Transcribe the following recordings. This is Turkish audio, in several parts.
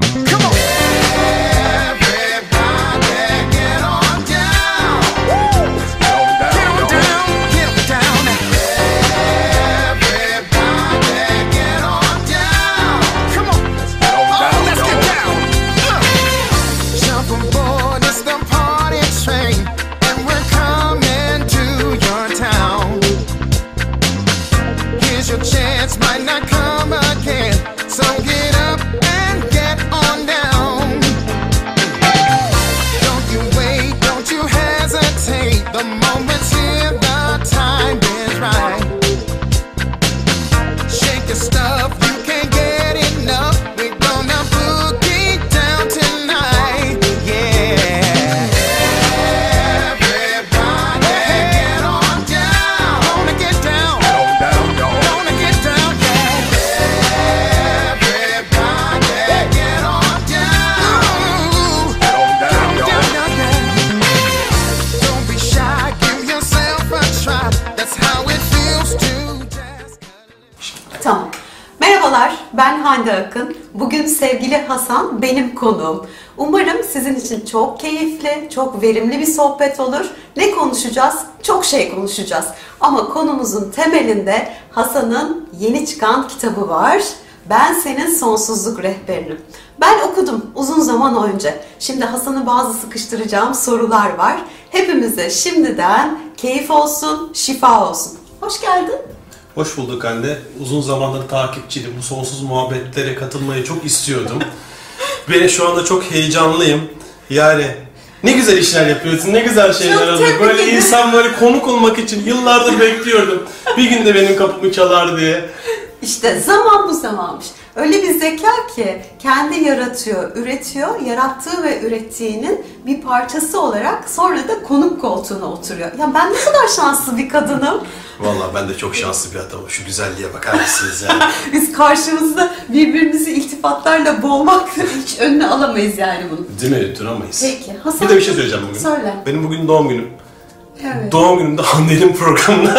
Come on. Çok verimli bir sohbet olur. Ne konuşacağız? Çok şey konuşacağız. Ama konumuzun temelinde Hasan'ın yeni çıkan kitabı var. Ben senin sonsuzluk rehberinim. Ben okudum uzun zaman önce. Şimdi Hasan'ı bazı sıkıştıracağım sorular var. Hepimize şimdiden keyif olsun, şifa olsun. Hoş geldin. Hoş bulduk Hande. Uzun zamandır takipçiydim. Bu sonsuz muhabbetlere katılmayı çok istiyordum. Ve şu anda çok heyecanlıyım. Yani ne güzel işler yapıyorsun, ne güzel şeyler tebrik Böyle ederim. insan böyle konuk olmak için yıllardır bekliyordum. Bir gün de benim kapımı çalar diye. İşte zaman bu zamanmış. Öyle bir zeka ki kendi yaratıyor, üretiyor, yarattığı ve ürettiğinin bir parçası olarak sonra da konuk koltuğuna oturuyor. Ya ben ne kadar şanslı bir kadınım. Vallahi ben de çok şanslı bir adamım. Şu güzelliğe bakar mısınız yani? Biz karşımızda birbirimizi iltifatlarla boğmak hiç önüne alamayız yani bunu. Değil mi? Duramayız. Peki, Hasan- Bir de bir şey söyleyeceğim bugün. Söyle. Benim bugün doğum günüm. Evet. Doğum günümde Hande'nin programına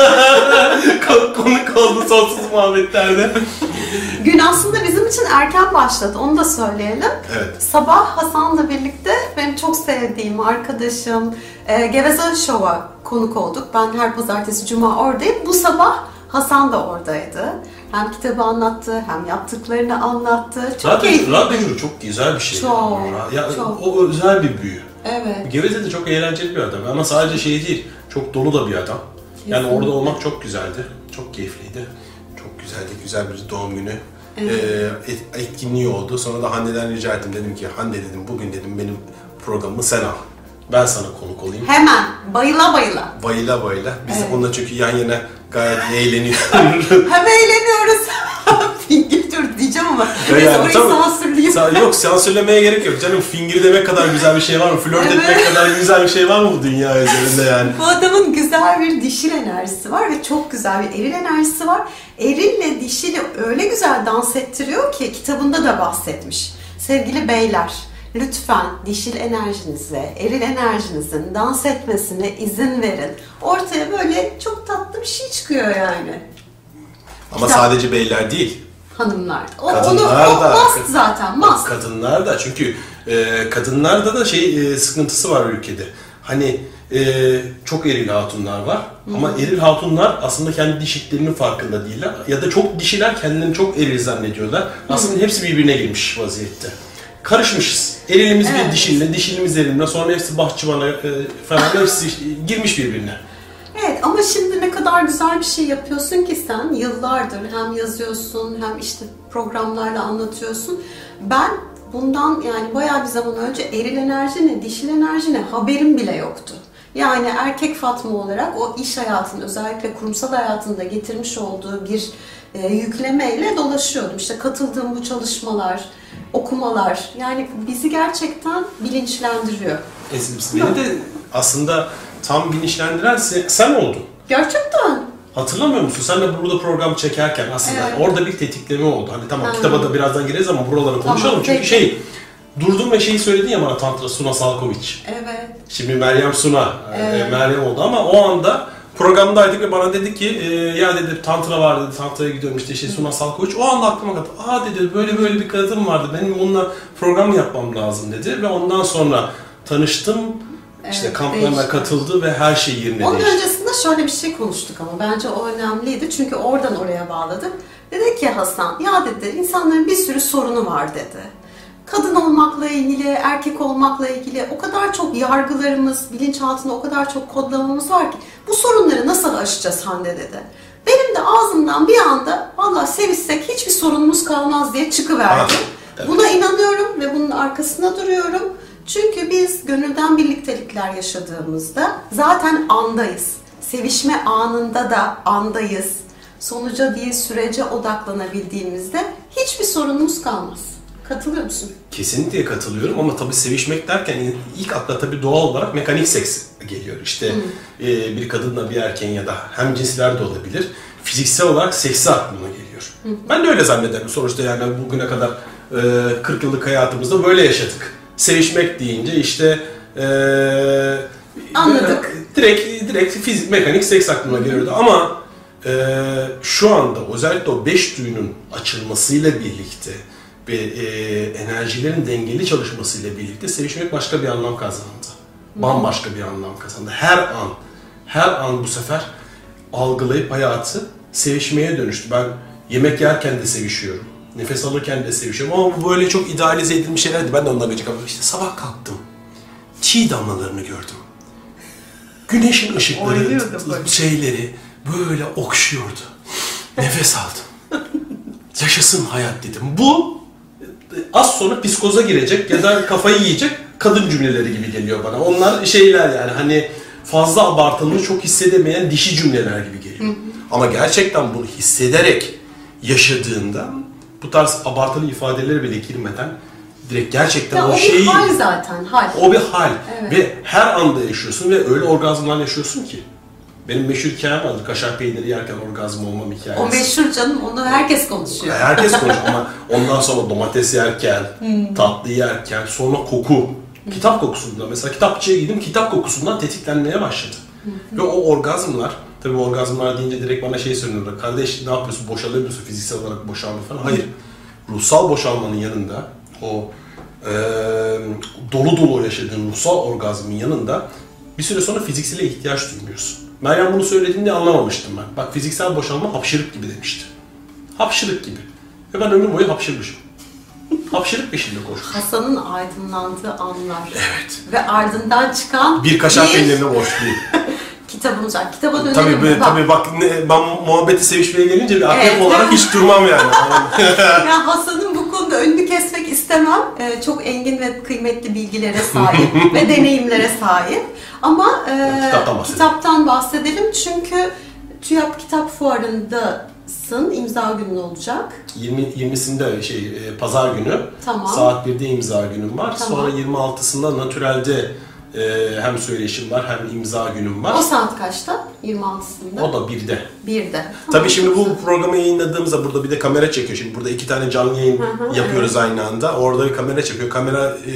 konuk oldu sonsuz muhabbetlerde. Gün aslında bizim için erken başladı. Onu da söyleyelim. Evet. Sabah Hasan'la birlikte benim çok sevdiğim arkadaşım e, Geveze Show'a konuk olduk. Ben her pazartesi, cuma oradayım. Bu sabah Hasan da oradaydı. Hem kitabı anlattı, hem yaptıklarını anlattı. Çok Radyo, keyifli. radyo çok güzel bir şey. Çok, ya, çok. O özel bir büyü. Evet. Geveze de çok eğlenceli bir adam ama sadece şey değil, çok dolu da bir adam. Yani Kesinlikle. orada olmak çok güzeldi, çok keyifliydi. Çok güzeldi, güzel bir doğum günü. Ee, et- etkinliği oldu. Sonra da Hande'den rica ettim. Dedim ki Hande dedim bugün dedim benim programımı sen al. Ben sana konuk olayım. Hemen bayıla bayıla. Bayıla bayıla. Biz Evet. onunla çünkü yan yana gayet eğleniyoruz. Hem eğleniyoruz. Diyeceğim ama. Neyse yani orayı tabii. sansürleyeyim. Sa- yok sansürlemeye gerek yok canım. Fingir demek kadar güzel bir şey var mı? Flört Evet. etmek kadar güzel bir şey var mı bu dünya üzerinde yani? Bu adamın güzel bir dişil enerjisi var ve çok güzel bir eril enerjisi var. Erille dişili öyle güzel dans ettiriyor ki kitabında da bahsetmiş. Sevgili beyler, lütfen dişil enerjinize, eril enerjinizin dans etmesine izin verin. Ortaya böyle çok tatlı bir şey çıkıyor yani. Ama Kitap- sadece beyler değil. Hanımlar. O, Kadınlar onu, o da. must zaten, must. Kadınlar da çünkü e, kadınlarda da şey e, sıkıntısı var ülkede. Hani e, çok eril hatunlar var ama eril hatunlar aslında kendi dişiklerinin farkında değiller ya da çok dişiler kendilerini çok eril zannediyorlar. Aslında hepsi birbirine girmiş vaziyette. Karışmışız. Erilimiz Evet. bir dişinle, dişilimiz elimle, sonra hepsi bahçıvana e, falan hepsi girmiş birbirine. Ama şimdi ne kadar güzel bir şey yapıyorsun ki sen yıllardır hem yazıyorsun hem işte programlarla anlatıyorsun. Ben bundan yani bayağı bir zaman önce eril enerji ne, dişil enerji ne haberim bile yoktu. Yani erkek Fatma olarak o iş hayatının özellikle kurumsal hayatında getirmiş olduğu bir e, yüklemeyle dolaşıyordum. İşte katıldığım bu çalışmalar, okumalar yani bizi gerçekten bilinçlendiriyor. E, Beni de aslında tam bilinçlendiren se- sen oldun. Gerçekten. Hatırlamıyor musun? Sen de burada program çekerken aslında Evet. orada bir tetikleme oldu. Hani tamam Ha. kitaba da birazdan gireriz ama buraları konuşalım. Tamam, Çünkü peki. şey durdun ve şeyi söyledin ya bana Tantra Suna Salkovic. Evet. Şimdi Meryem Suna, e, Evet. Meryem oldu ama o anda programdaydık ve bana dedi ki e, ya dedi tantra var dedi tantraya gidiyorum işte şey Suna Salkoç. O anda aklıma geldi. Aa dedi böyle böyle bir kadın vardı. Benim onunla program yapmam lazım dedi ve ondan sonra tanıştım. İşte Evet, kamplarına değişti. katıldı ve her şey yerine Onun değişti. öncesinde şöyle bir şey konuştuk ama bence o önemliydi. Çünkü oradan oraya bağladık. Dedi ki Hasan, ya dedi insanların bir sürü sorunu var dedi. Kadın olmakla ilgili, erkek olmakla ilgili o kadar çok yargılarımız, bilinçaltında o kadar çok kodlamamız var ki bu sorunları nasıl aşacağız Hande dedi. Benim de ağzımdan bir anda valla sevişsek hiçbir sorunumuz kalmaz diye çıkıverdi. Evet. Buna inanıyorum ve bunun arkasında duruyorum. Çünkü biz gönülden birliktelikler yaşadığımızda zaten andayız. Sevişme anında da andayız. Sonuca değil sürece odaklanabildiğimizde hiçbir sorunumuz kalmaz. Katılıyor musun? Kesinlikle katılıyorum ama tabii sevişmek derken ilk akla tabii doğal olarak mekanik seks geliyor. İşte e, bir kadınla bir erkeğin ya da hem cinsler de olabilir. Fiziksel olarak seksi aklıma geliyor. Ben de öyle zannederim. Sonuçta yani bugüne kadar e, 40 yıllık hayatımızda böyle yaşadık. Sevişmek deyince işte e, Anladık. Direkt direkt fizik mekanik seks aklıma geliyordu ama e, şu anda özellikle o beş duyunun açılmasıyla birlikte ve e, enerjilerin dengeli çalışmasıyla birlikte sevişmek başka bir anlam kazandı. Bambaşka bir anlam kazandı. Her an, her an bu sefer algılayıp hayatı sevişmeye dönüştü. Ben yemek yerken de sevişiyorum. Nefes alırken de sevişiyorum ama bu böyle çok idealize edilmiş şeylerdi. Ben de ondan gıcık ama işte sabah kalktım. Çiğ damlalarını gördüm. Güneşin ışıkları, şeyleri böyle okşuyordu. Nefes aldım. Yaşasın hayat dedim. Bu az sonra psikoza girecek ya da kafayı yiyecek kadın cümleleri gibi geliyor bana. Onlar şeyler yani hani fazla abartılmış çok hissedemeyen dişi cümleler gibi geliyor. Ama gerçekten bunu hissederek yaşadığında bu tarz abartılı ifadeleri bile girmeden direkt gerçekten Ya o o şeyi bir hal zaten, hal. o bir hal Evet. ve her anda yaşıyorsun ve öyle orgazmlar yaşıyorsun ki. Benim meşhur hikayem vardır. Kaşar peyniri yerken orgazm olmam hikayesi. O meşhur canım, onu herkes konuşuyor. Herkes konuşuyor ama ondan sonra domates yerken, tatlı yerken, sonra koku. Kitap kokusunda mesela kitapçıya gittim kitap kokusundan tetiklenmeye başladı. Ve o orgazmlar, tabii orgazmlar deyince direkt bana şey söylüyorlar. Kardeş ne yapıyorsun boşalıyor musun fiziksel olarak boşalma falan. Hayır. Ruhsal boşalmanın yanında o eee, dolu dolu yaşadığın ruhsal orgazmın yanında bir süre sonra fiziksele ihtiyaç duymuyorsun. Meryem bunu söylediğinde anlamamıştım ben. Bak fiziksel boşalma hapşırık gibi demişti. Hapşırık gibi. Ve ben ömür boyu hapşırmışım. Hapşırık peşinde koştum. Hasan'ın aydınlandığı anlar. Evet. Ve ardından çıkan Bir kaşar peynirine borçluyum. Kitabımız var. Kitaba dönelim tabii, mi? Bak. tabii bak ne, ben muhabbeti sevişmeye gelince bir akrep Evet. olarak hiç durmam yani. Ya Hasan'ın bu konuda önünü kesmek istemem. Ee, çok engin ve kıymetli bilgilere sahip ve deneyimlere sahip. Ama e, kitaptan bahsedelim. kitaptan bahsedelim çünkü TÜYAP Kitap Fuarı'ndasın. imza günün olacak. 20 20'sinde şey e, pazar günü Tamam. saat 1'de imza günüm var. Tamam. Sonra 26'sında Natural'de e, hem söyleşim var hem imza günüm var. O saat kaçta? 26'sında. O da 1'de. Bir de. Tabii şimdi bu programı yayınladığımızda burada bir de kamera çekiyor. Şimdi burada iki tane canlı yayın yapıyoruz aynı anda. Orada bir kamera çekiyor. Kamera e,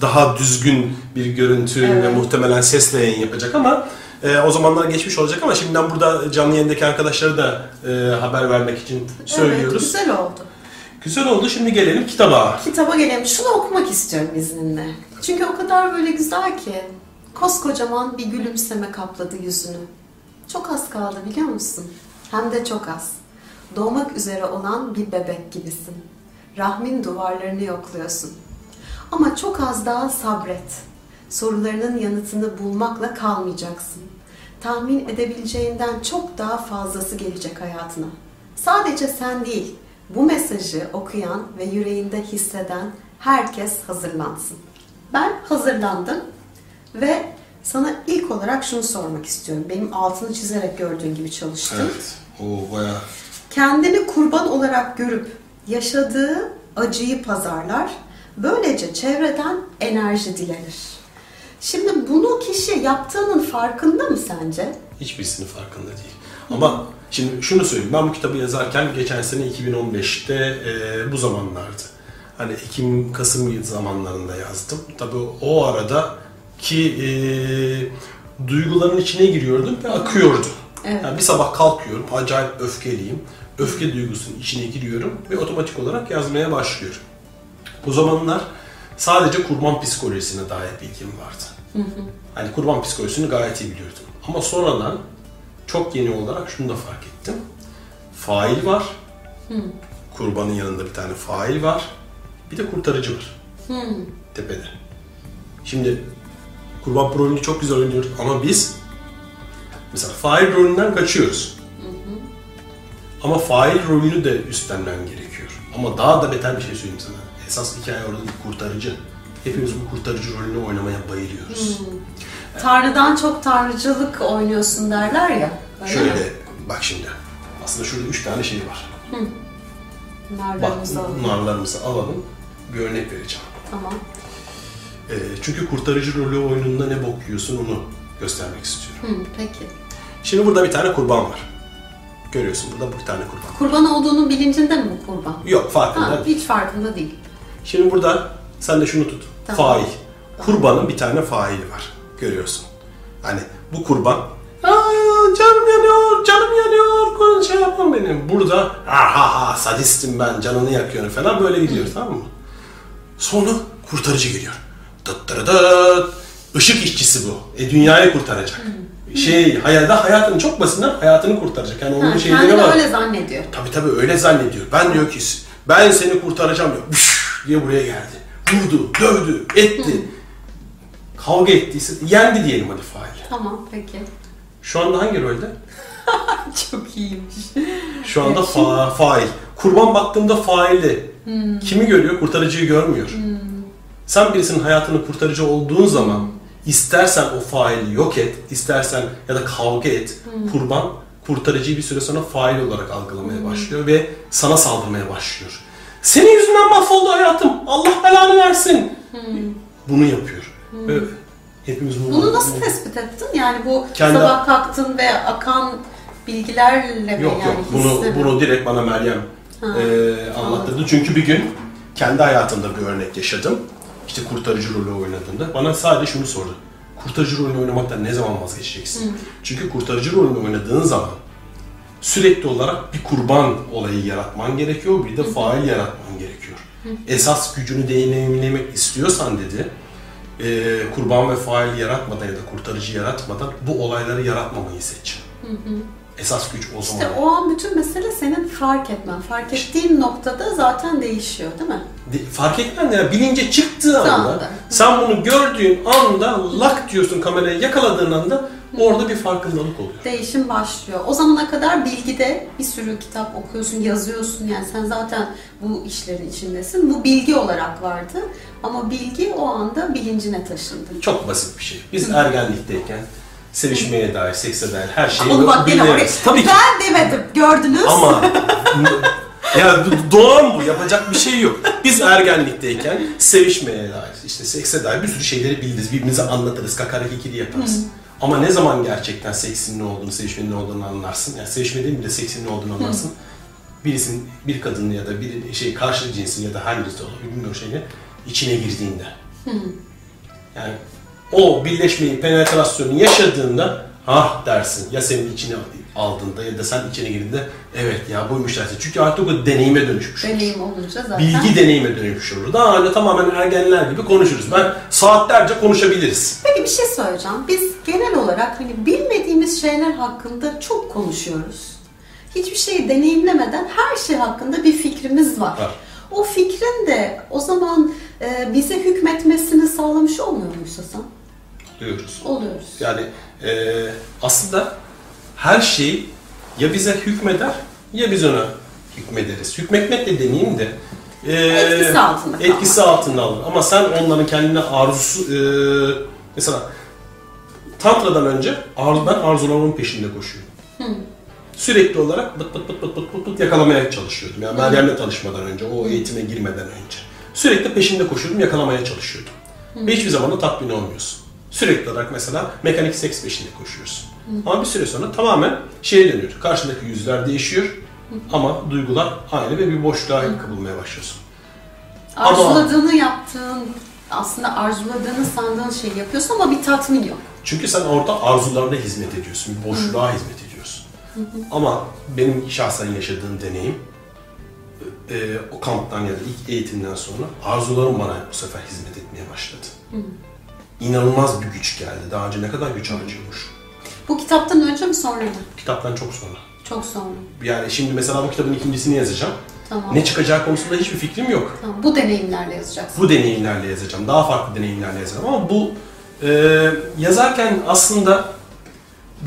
daha düzgün bir görüntü ve Evet. muhtemelen sesle yayın yapacak ama e, o zamanlar geçmiş olacak ama şimdiden burada canlı yayındaki arkadaşlara da e, haber vermek için söylüyoruz. Evet, güzel oldu. Güzel oldu. Şimdi gelelim kitaba. Kitaba gelelim. Şunu okumak istiyorum izninle. Çünkü o kadar böyle güzel ki. Koskocaman bir gülümseme kapladı yüzünü. Çok az kaldı biliyor musun? Hem de çok az. Doğmak üzere olan bir bebek gibisin. Rahmin duvarlarını yokluyorsun. Ama çok az daha sabret. Sorularının yanıtını bulmakla kalmayacaksın. Tahmin edebileceğinden çok daha fazlası gelecek hayatına. Sadece sen değil, bu mesajı okuyan ve yüreğinde hisseden herkes hazırlansın. Ben hazırlandım ve sana ilk olarak şunu sormak istiyorum. Benim altını çizerek gördüğün gibi çalıştım Evet. O bayağı kendini kurban olarak görüp yaşadığı acıyı pazarlar. Böylece çevreden enerji dilenir. Şimdi bunu kişi yaptığının farkında mı sence? hiçbirisinin farkında değil. Ama şimdi şunu söyleyeyim. Ben bu kitabı yazarken geçen sene 2015'te e, bu zamanlardı. Hani Ekim Kasım zamanlarında yazdım. Tabii o arada ki e, duyguların içine giriyordum ve akıyordum. Evet. Yani bir sabah kalkıyorum, acayip öfkeliyim. Öfke duygusunun içine giriyorum ve otomatik olarak yazmaya başlıyorum. O zamanlar sadece kurban psikolojisine dair bilgim vardı. Hani kurban psikolojisini gayet iyi biliyordum. Ama sonradan çok yeni olarak şunu da fark ettim. Fail var. Kurbanın yanında bir tane fail var. Bir de kurtarıcı var. Tepede. Şimdi kurban rolünü çok güzel oynuyoruz ama biz mesela fail rolünden kaçıyoruz. Ama fail rolünü de üstlenmen gerekiyor. Ama daha da beter bir şey söyleyeyim sana. Esas hikaye orada kurtarıcı. Hepimiz bu kurtarıcı rolünü oynamaya bayılıyoruz. Tanrı'dan çok tanrıcılık oynuyorsun derler ya. Öyle Şöyle mi? bak şimdi. Aslında şurada üç tane şey var. Bak Narlarımızı alalım. narlarımızı alalım. Bir örnek vereceğim. Tamam. Ee, çünkü kurtarıcı rolü oyununda ne bok yiyorsun onu göstermek istiyorum. Hı, peki. Şimdi burada bir tane kurban var. Görüyorsun burada bir tane kurban. Kurban olduğunun bilincinde mi bu kurban? Yok farkında. Ha, hiç farkında değil. Şimdi burada sen de şunu tut. Tamam. Fail. Kurbanın bir tane faili var. Görüyorsun. Hani bu kurban canım yanıyor, canım yanıyor, şey yapmam benim. Burada ha ha ha sadistim ben, canını yakıyorum falan böyle gidiyor tamam mı? Sonra kurtarıcı geliyor. Dıt dırı dıt. Işık işçisi bu. E dünyayı kurtaracak. Şey, hayalde hayatını çok basitinden hayatını kurtaracak. Yani onun Ha, şeyleri kendini var. öyle zannediyor. Tabii tabii öyle zannediyor. Ben diyor ki ben seni kurtaracağım diyor. Üş diye buraya geldi. Vurdu, dövdü, etti. Kavga ettiyse yendi diyelim hadi fail. Tamam peki. Şu anda hangi rolde? Çok iyiymiş. Şu anda fa- fail. Kurban baktığında failde. Kimi görüyor? Kurtarıcıyı görmüyor. Sen birisinin hayatını kurtarıcı olduğun zaman istersen o faili yok et, istersen ya da kavga et. Kurban kurtarıcıyı bir süre sonra fail olarak algılamaya başlıyor ve sana saldırmaya başlıyor. Senin yüzünden mahvoldu hayatım. Allah belanı versin. Bunu yapıyor. Ve hepimiz bunu Bunu nasıl tespit ettin? Yani bu Kendi- sabah kalktın ve akan bilgilerle mi Yok yani yok bunu bunu direkt bana Meryem e, anlattırdı. Çünkü bir gün kendi hayatımda bir örnek yaşadım. İşte kurtarıcı rolü oynadığımda bana sadece şunu sordu. Kurtarıcı rolünü oynamaktan ne zaman vazgeçeceksin? Çünkü kurtarıcı rolünü oynadığın zaman sürekli olarak bir kurban olayı yaratman gerekiyor, bir de fail yaratman gerekiyor. Esas gücünü deneyimlemek istiyorsan dedi, e, kurban ve fail yaratmadan ya da kurtarıcı yaratmadan bu olayları yaratmamayı seç. Esas güç o zaman. İşte o an bütün mesele senin fark etmen. Fark ettiğin noktada zaten değişiyor değil mi? De- fark etmen ya bilince çıktığı anda Anda. sen bunu gördüğün anda lak diyorsun kamerayı yakaladığın anda orada bir farkındalık oluyor. Değişim başlıyor. O zamana kadar bilgide bir sürü kitap okuyorsun, yazıyorsun. Yani sen zaten bu işlerin içindesin. Bu bilgi olarak vardı. Ama bilgi o anda bilincine taşındı. Çok basit bir şey. Biz ergenlikteyken sevişmeye dair, sekse dair her şeyi Onu bak gene oraya. Tabii ki. Ben demedim. Gördünüz. Ama ya do- doğan bu. Yapacak bir şey yok. Biz ergenlikteyken sevişmeye dair, işte sekse dair bir sürü şeyleri biliriz. Birbirimize anlatırız. Kakara kikiri yaparız. Ama ne zaman gerçekten seksin ne olduğunu, sevişmenin ne olduğunu anlarsın. Yani sevişme değil mi de seksin ne olduğunu anlarsın. Birisinin, bir kadının ya da bir şey karşı cinsin ya da hangisi olabilir bilmiyorum şeyle içine girdiğinde. Yani o birleşmeyi, penetrasyonu yaşadığında ah dersin. Ya senin içine aldığında ya da sen içine girdiğinde evet ya buymuş dersin. Çünkü artık o deneyime dönüşmüş. Deneyim olunca zaten. Bilgi deneyime dönüşmüş olur. Daha öyle tamamen ergenler gibi konuşuruz. Ben saatlerce konuşabiliriz. Peki bir şey söyleyeceğim. Biz genel olarak hani bilmediğimiz şeyler hakkında çok konuşuyoruz. Hiçbir şeyi deneyimlemeden her şey hakkında bir fikrimiz var. Var. O fikrin de o zaman e, bize hükmetmesini sağlamış olmuyor muyuz Hasan? Diyoruz. Oluyoruz. Yani eee, aslında her şey ya bize hükmeder ya biz ona hükmederiz. Hükmetmek de demeyeyim de eee, Etkisi altında kalmak. etkisi altında alır. Ama sen onların kendine arzusu eee, mesela tantradan önce arzu, ben arzularımın peşinde koşuyorum. Sürekli olarak bıt bıt bıt bıt bıt bıt bıt yakalamaya çalışıyordum. Yani Meryem'le tanışmadan önce, o eğitime girmeden önce. Sürekli peşinde koşuyordum, yakalamaya çalışıyordum. Ve hiçbir zaman da tatmin olmuyorsun. Sürekli olarak mesela mekanik seks peşinde koşuyorsun. Ama bir süre sonra tamamen şeye dönüyor. Karşındaki yüzler değişiyor ama duygular aynı ve bir boşluğa kapılmaya başlıyorsun. Ama- Arzuladığını yaptığın aslında arzuladığını sandığın şeyi yapıyorsun ama bir tatmin yok. Çünkü sen orada arzularına hizmet ediyorsun, bir boşluğa hizmet ediyorsun. Ama benim şahsen yaşadığım deneyim, e, o kamptan ya da ilk eğitimden sonra arzularım bana bu sefer hizmet etmeye başladı. İnanılmaz bir güç geldi. Daha önce ne kadar güç harcıyormuş. Bu kitaptan önce mi sonra mı? Kitaptan çok sonra. Çok sonra. Yani şimdi mesela bu kitabın ikincisini yazacağım. Tamam. Ne çıkacağı konusunda hiçbir fikrim yok. Tamam, bu deneyimlerle yazacaksın. Bu deneyimlerle yazacağım. Daha farklı deneyimlerle yazacağım. Ama bu e, yazarken aslında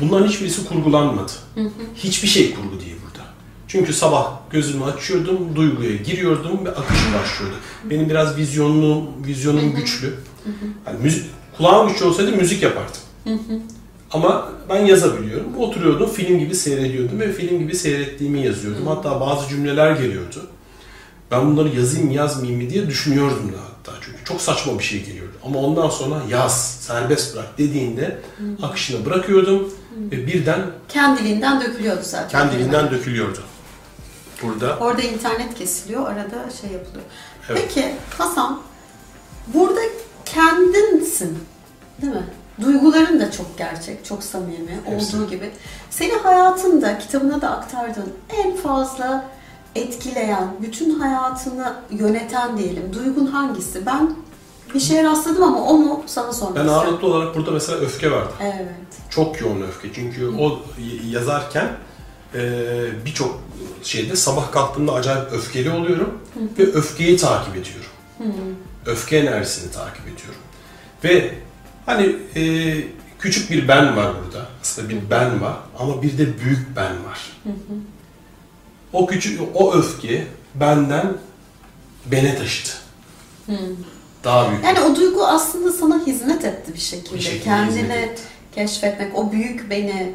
bunların hiçbirisi kurgulanmadı. Hiçbir şey kurgu değil burada. Çünkü sabah gözümü açıyordum, duyguya giriyordum ve akış başlıyordu. Benim biraz vizyonlu, vizyonum güçlü. Yani müzik, kulağım güçlü olsaydı müzik yapardım. Ama ben yazabiliyorum. Oturuyordum, film gibi seyrediyordum ve film gibi seyrettiğimi yazıyordum. Hatta bazı cümleler geliyordu. Ben bunları yazayım yazmayayım mı diye düşünüyordum da hatta. Çünkü çok saçma bir şey geliyordu. Ama ondan sonra yaz, serbest bırak dediğinde akışına bırakıyordum ve birden Kendiliğinden dökülüyordu zaten. kendiliğinden dökülüyordu. Burada Orada internet kesiliyor, arada şey yapılıyor. Evet. Peki Hasan, burada kendinsin, değil mi? Duyguların da çok gerçek, çok samimi Hepsi. olduğu gibi. Seni hayatında, kitabına da aktardığın en fazla etkileyen, bütün hayatını yöneten diyelim, duygun hangisi? Ben bir şeye rastladım ama onu sana sormak ben istiyorum. ağırlıklı olarak burada mesela öfke vardı. Evet. Çok yoğun öfke. Çünkü o y- yazarken e, birçok şeyde sabah kalktığımda acayip öfkeli oluyorum ve öfkeyi takip ediyorum. Öfke enerjisini takip ediyorum. Ve hani e, küçük bir ben var burada. Aslında bir ben var ama bir de büyük ben var. O küçük o öfke benden bene taşıdı. Daha büyük. Yani o duygu aslında sana hizmet etti bir şekilde. Bir şekilde Kendini keşfetmek, o büyük beni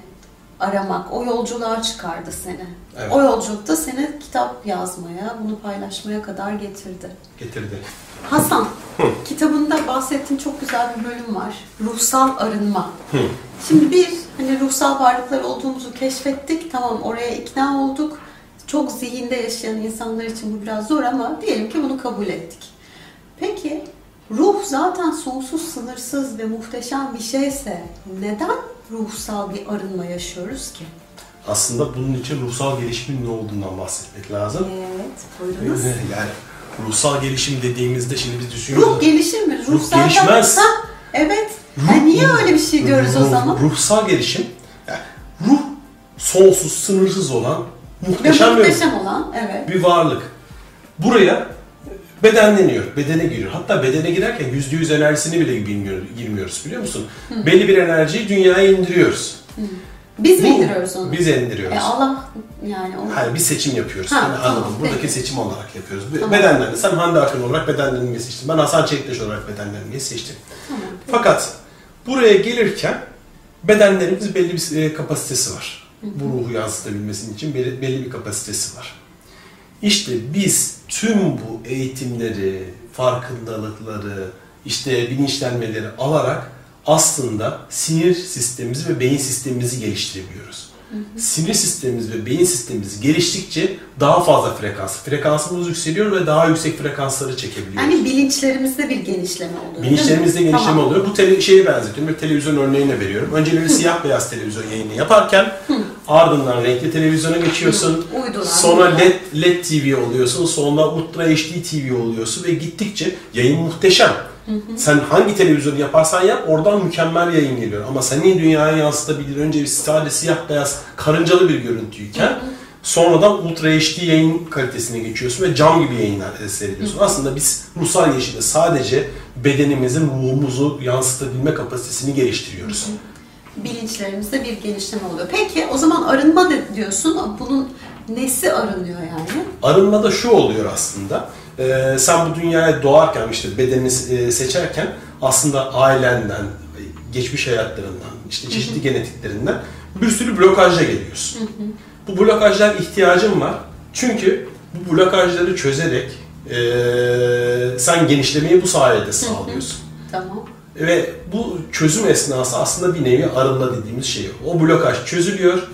aramak, o yolculuğa çıkardı seni. Evet. O yolculukta seni kitap yazmaya, bunu paylaşmaya kadar getirdi. getirdi. Hasan, kitabında bahsettiğin çok güzel bir bölüm var. Ruhsal arınma. Şimdi bir, hani ruhsal varlıklar olduğumuzu keşfettik. Tamam oraya ikna olduk. Çok zihinde yaşayan insanlar için bu biraz zor ama diyelim ki bunu kabul ettik. Peki ruh zaten sonsuz, sınırsız ve muhteşem bir şeyse neden ruhsal bir arınma yaşıyoruz ki? Aslında bunun için ruhsal gelişimin ne olduğundan bahsetmek lazım. Evet, buyurunuz. Yani ruhsal gelişim dediğimizde şimdi biz düşünüyoruz. Ruh gelişir mi? Ruh, Ruh gelişmez. Evet. Ha, niye öyle bir şey diyoruz o Ruh- zaman? Ruhsal gelişim, yani ruh sonsuz, sınırsız olan Ve muhteşem, bir- muhteşem olan, evet. bir varlık. Buraya bedenleniyor, bedene giriyor. Hatta bedene girerken yüzde yüz enerjisini bile bilmiyor, girmiyoruz biliyor musun? Belli bir enerjiyi dünyaya indiriyoruz. Biz mi Bu- indiriyoruz onu? Biz indiriyoruz. E Allah yani onu... Hayır bir seçim yapıyoruz. Ha, Yani tamam, anladım. Buradaki peki. seçim olarak yapıyoruz. Tamam. Bedenlerini, sen Hande Akın olarak bedenlenmeyi seçtin. Ben Hasan Çeliktaş olarak bedenlenmeyi seçtim. Tamam. Fakat buraya gelirken bedenlerimiz belli bir e, kapasitesi var. Bu ruhu yansıtabilmesi için belli, belli bir kapasitesi var. İşte biz tüm bu eğitimleri, farkındalıkları, işte bilinçlenmeleri alarak aslında sinir sistemimizi ve beyin sistemimizi geliştirebiliyoruz. Sinir sistemimiz ve beyin sistemimiz geliştikçe daha fazla frekans, frekansımız yükseliyor ve daha yüksek frekansları çekebiliyoruz. Yani bilinçlerimizde bir genişleme oluyor. Bilinçlerimizde genişleme Tamam. oluyor. Bu tele, şeye benzetiyorum. Bir televizyon örneğine veriyorum. Önceleri siyah beyaz televizyon yayını yaparken ardından renkli televizyona geçiyorsun. Uydular, Sonra uydular. LED, LED TV oluyorsun. Sonra Ultra HD TV oluyorsun ve gittikçe yayın muhteşem. Sen hangi televizyonu yaparsan yap oradan mükemmel yayın geliyor. Ama senin dünyaya yansıtabilir önce sadece siyah beyaz karıncalı bir görüntüyken sonradan Ultra HD yayın kalitesine geçiyorsun ve cam gibi yayınlar seyrediyorsun. Aslında biz ruhsal gelişimde sadece bedenimizin ruhumuzu yansıtabilme kapasitesini geliştiriyoruz. Bilinçlerimizde bir genişleme oluyor. Peki o zaman arınma diyorsun. Bunun nesi arınıyor yani? Arınma da şu oluyor aslında. Ee, sen bu dünyaya doğarken işte bedenini e, seçerken aslında ailenden, geçmiş hayatlarından, işte çeşitli genetiklerinden bir sürü blokajla geliyorsun. Bu blokajlar ihtiyacın var. Çünkü bu blokajları çözerek e, sen genişlemeyi bu sayede sağlıyorsun. Tamam. Ve bu çözüm esnası aslında bir nevi arınma dediğimiz şey. O blokaj çözülüyor.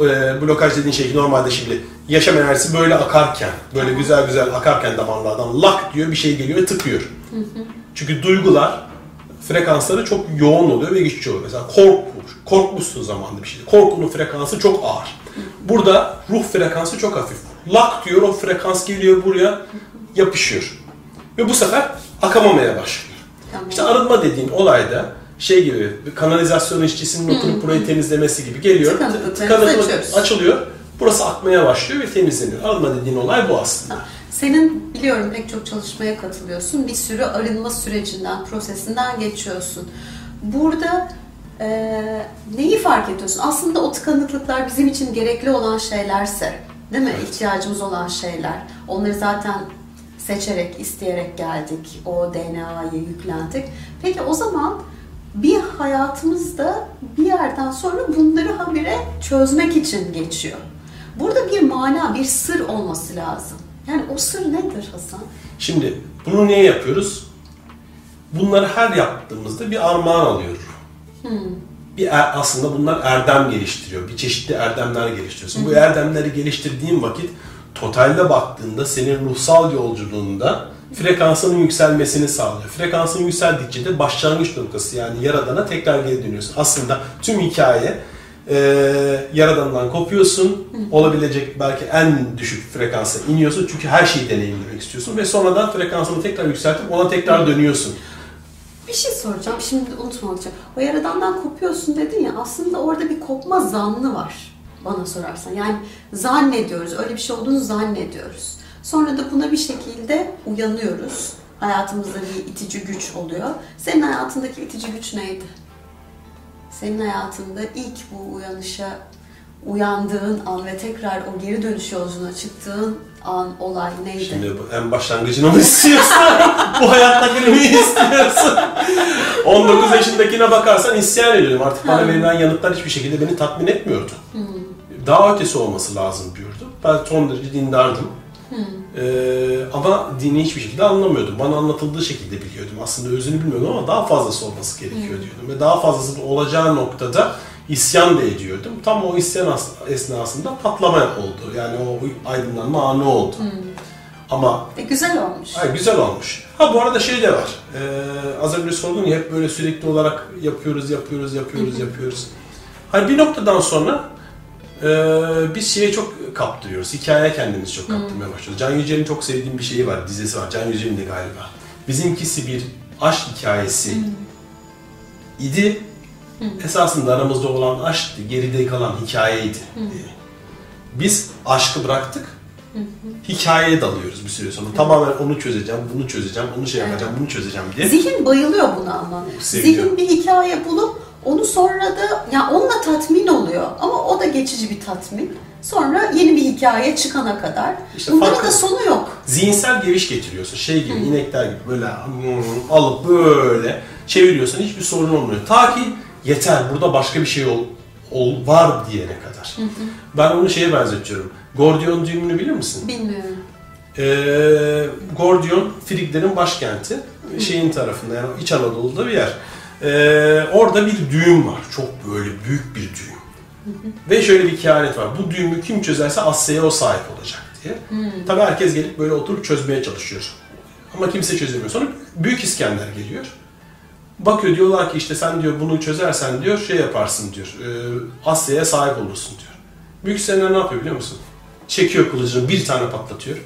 Ee, blokaj dediğin şey normalde şimdi yaşam enerjisi böyle akarken, böyle güzel güzel akarken damarlardan lak diyor bir şey geliyor ve tıkıyor. Çünkü duygular frekansları çok yoğun oluyor ve güçlü oluyor. Mesela korku, korkmuşsun zamanında bir şey. Korkunun frekansı çok ağır. Burada ruh frekansı çok hafif. Lak diyor o frekans geliyor buraya yapışıyor. Ve bu sefer akamamaya başlıyor. Tamam. İşte arınma dediğin olayda şey gibi bir kanalizasyon işçisinin oturup burayı temizlemesi gibi geliyor. Açıyoruz. açılıyor. Burası akmaya başlıyor ve temizleniyor. Arınma dediğin olay bu aslında. Senin biliyorum pek çok çalışmaya katılıyorsun. Bir sürü arınma sürecinden, prosesinden geçiyorsun. Burada eee, neyi fark ediyorsun? Aslında o tıkanıklıklar bizim için gerekli olan şeylerse, değil mi? İhtiyacımız olan şeyler. Onları zaten seçerek, isteyerek geldik. O DNA'yı yüklendik. Peki o zaman hayatımızda bir yerden sonra bunları habire çözmek için geçiyor. Burada bir mana, bir sır olması lazım. Yani o sır nedir Hasan? Şimdi bunu niye yapıyoruz? Bunları her yaptığımızda bir armağan alıyor. Bir er- aslında bunlar erdem geliştiriyor. Bir çeşitli erdemler geliştiriyorsun. Bu erdemleri geliştirdiğin vakit totalde baktığında senin ruhsal yolculuğunda frekansının yükselmesini sağlıyor. Frekansın yükseldikçe de başlangıç noktası yani yaradana tekrar geri dönüyorsun. Aslında tüm hikaye e, yaradandan kopuyorsun. Olabilecek belki en düşük frekansa iniyorsun. Çünkü her şeyi deneyimlemek istiyorsun. Ve sonradan frekansını tekrar yükseltip ona tekrar dönüyorsun. Bir şey soracağım şimdi unutmamak. O yaradandan kopuyorsun dedin ya aslında orada bir kopma zannı var bana sorarsan. Yani zannediyoruz, öyle bir şey olduğunu zannediyoruz. Sonra da buna bir şekilde uyanıyoruz. Hayatımızda bir itici güç oluyor. Senin hayatındaki itici güç neydi? Senin hayatında ilk bu uyanışa uyandığın an ve tekrar o geri dönüş yolculuğuna çıktığın an, olay neydi? Şimdi bu en başlangıcını mı istiyorsun? bu hayattakini mi istiyorsun? 19 yaşındakine bakarsan isyan ediyorum. Artık bana verilen yanıtlar hiçbir şekilde beni tatmin etmiyordu. Daha ötesi olması lazım diyordu. Ben son derece dindardım. Ee, ama dini hiçbir şekilde anlamıyordum. Bana anlatıldığı şekilde biliyordum. Aslında özünü bilmiyordum ama daha fazlası olması gerekiyor diyordum. Ve daha fazlası olacağı noktada isyan da ediyordum. Tam o isyan as- esnasında patlama oldu. Yani o aydınlanma anı oldu. Ama E, güzel olmuş. Ay güzel olmuş. Ha bu arada şey de var. Ee, az önce sordun ya hep böyle sürekli olarak yapıyoruz, yapıyoruz, yapıyoruz, yapıyoruz. Hani bir noktadan sonra e, biz şeye çok kaptırıyoruz. Hikayeye kendimizi çok kaptırmaya başlıyoruz. Can Yücel'in çok sevdiğim bir şeyi var, dizisi var. Can Yücel'in de galiba. Bizimkisi bir aşk hikayesi idi. Esasında aramızda olan aşktı, geride kalan hikayeydi. diye. Biz aşkı bıraktık, hikayeye dalıyoruz bir süre sonra. Tamamen onu çözeceğim, bunu çözeceğim, onu şey yapacağım, bunu çözeceğim diye. Zihin bayılıyor buna ama. Zihin bir hikaye bulup onu sonra da ya onunla tatmin oluyor ama o da geçici bir tatmin. Sonra yeni bir hikaye çıkana kadar. İşte Bunların farkı- da sonu yok. Zihinsel geviş getiriyorsun. Şey gibi, inekler gibi böyle alıp böyle çeviriyorsun. Hiçbir sorun olmuyor. Ta ki yeter, burada başka bir şey ol, ol var diyene kadar. Ben onu şeye benzetiyorum. Gordiyon düğümünü bilir misin? Bilmiyorum. Ee, Gordiyon, Friglerin başkenti. Şeyin tarafında yani İç Anadolu'da bir yer. Ee, orada bir düğüm var. Çok böyle büyük bir düğüm. Ve şöyle bir kehanet var. Bu düğümü kim çözerse Asya'ya o sahip olacak diye. Tabii herkes gelip böyle oturup çözmeye çalışıyor. Ama kimse çözemiyor. Sonra Büyük İskender geliyor. Bakıyor diyorlar ki işte sen diyor bunu çözersen diyor şey yaparsın diyor. E, Asya'ya sahip olursun diyor. Büyük İskender ne yapıyor biliyor musun? Çekiyor kılıcını bir tane patlatıyor.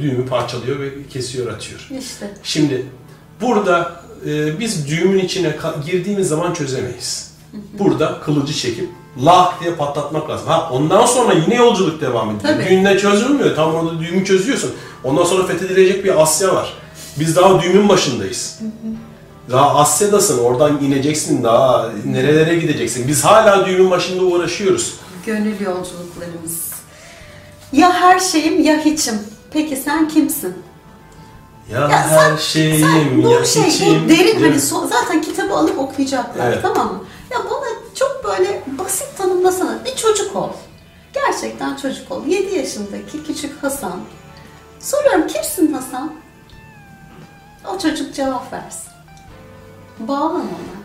Düğümü parçalıyor ve kesiyor atıyor. İşte. Şimdi burada e, biz düğümün içine girdiğimiz zaman çözemeyiz. Burada kılıcı çekip lah diye patlatmak lazım. Ha ondan sonra yine yolculuk devam ediyor. Tabii. Düğünle çözülmüyor. Tam orada düğümü çözüyorsun. Ondan sonra fethedilecek bir Asya var. Biz daha düğümün başındayız. Daha Asya'dasın. Oradan ineceksin. Daha nerelere gideceksin. Biz hala düğümün başında uğraşıyoruz. Gönül yolculuklarımız. Ya her şeyim ya hiçim. Peki sen kimsin? Ya, Ya her şeyim, sen bu ya şey, içim. bu derin hani son- zaten kitabı alıp okuyacaklar Evet. tamam mı? Ya bana çok böyle basit tanımlasana. Bir çocuk ol. Gerçekten çocuk ol. 7 yaşındaki küçük Hasan. Soruyorum kimsin Hasan? O çocuk cevap versin. Bağlan ona.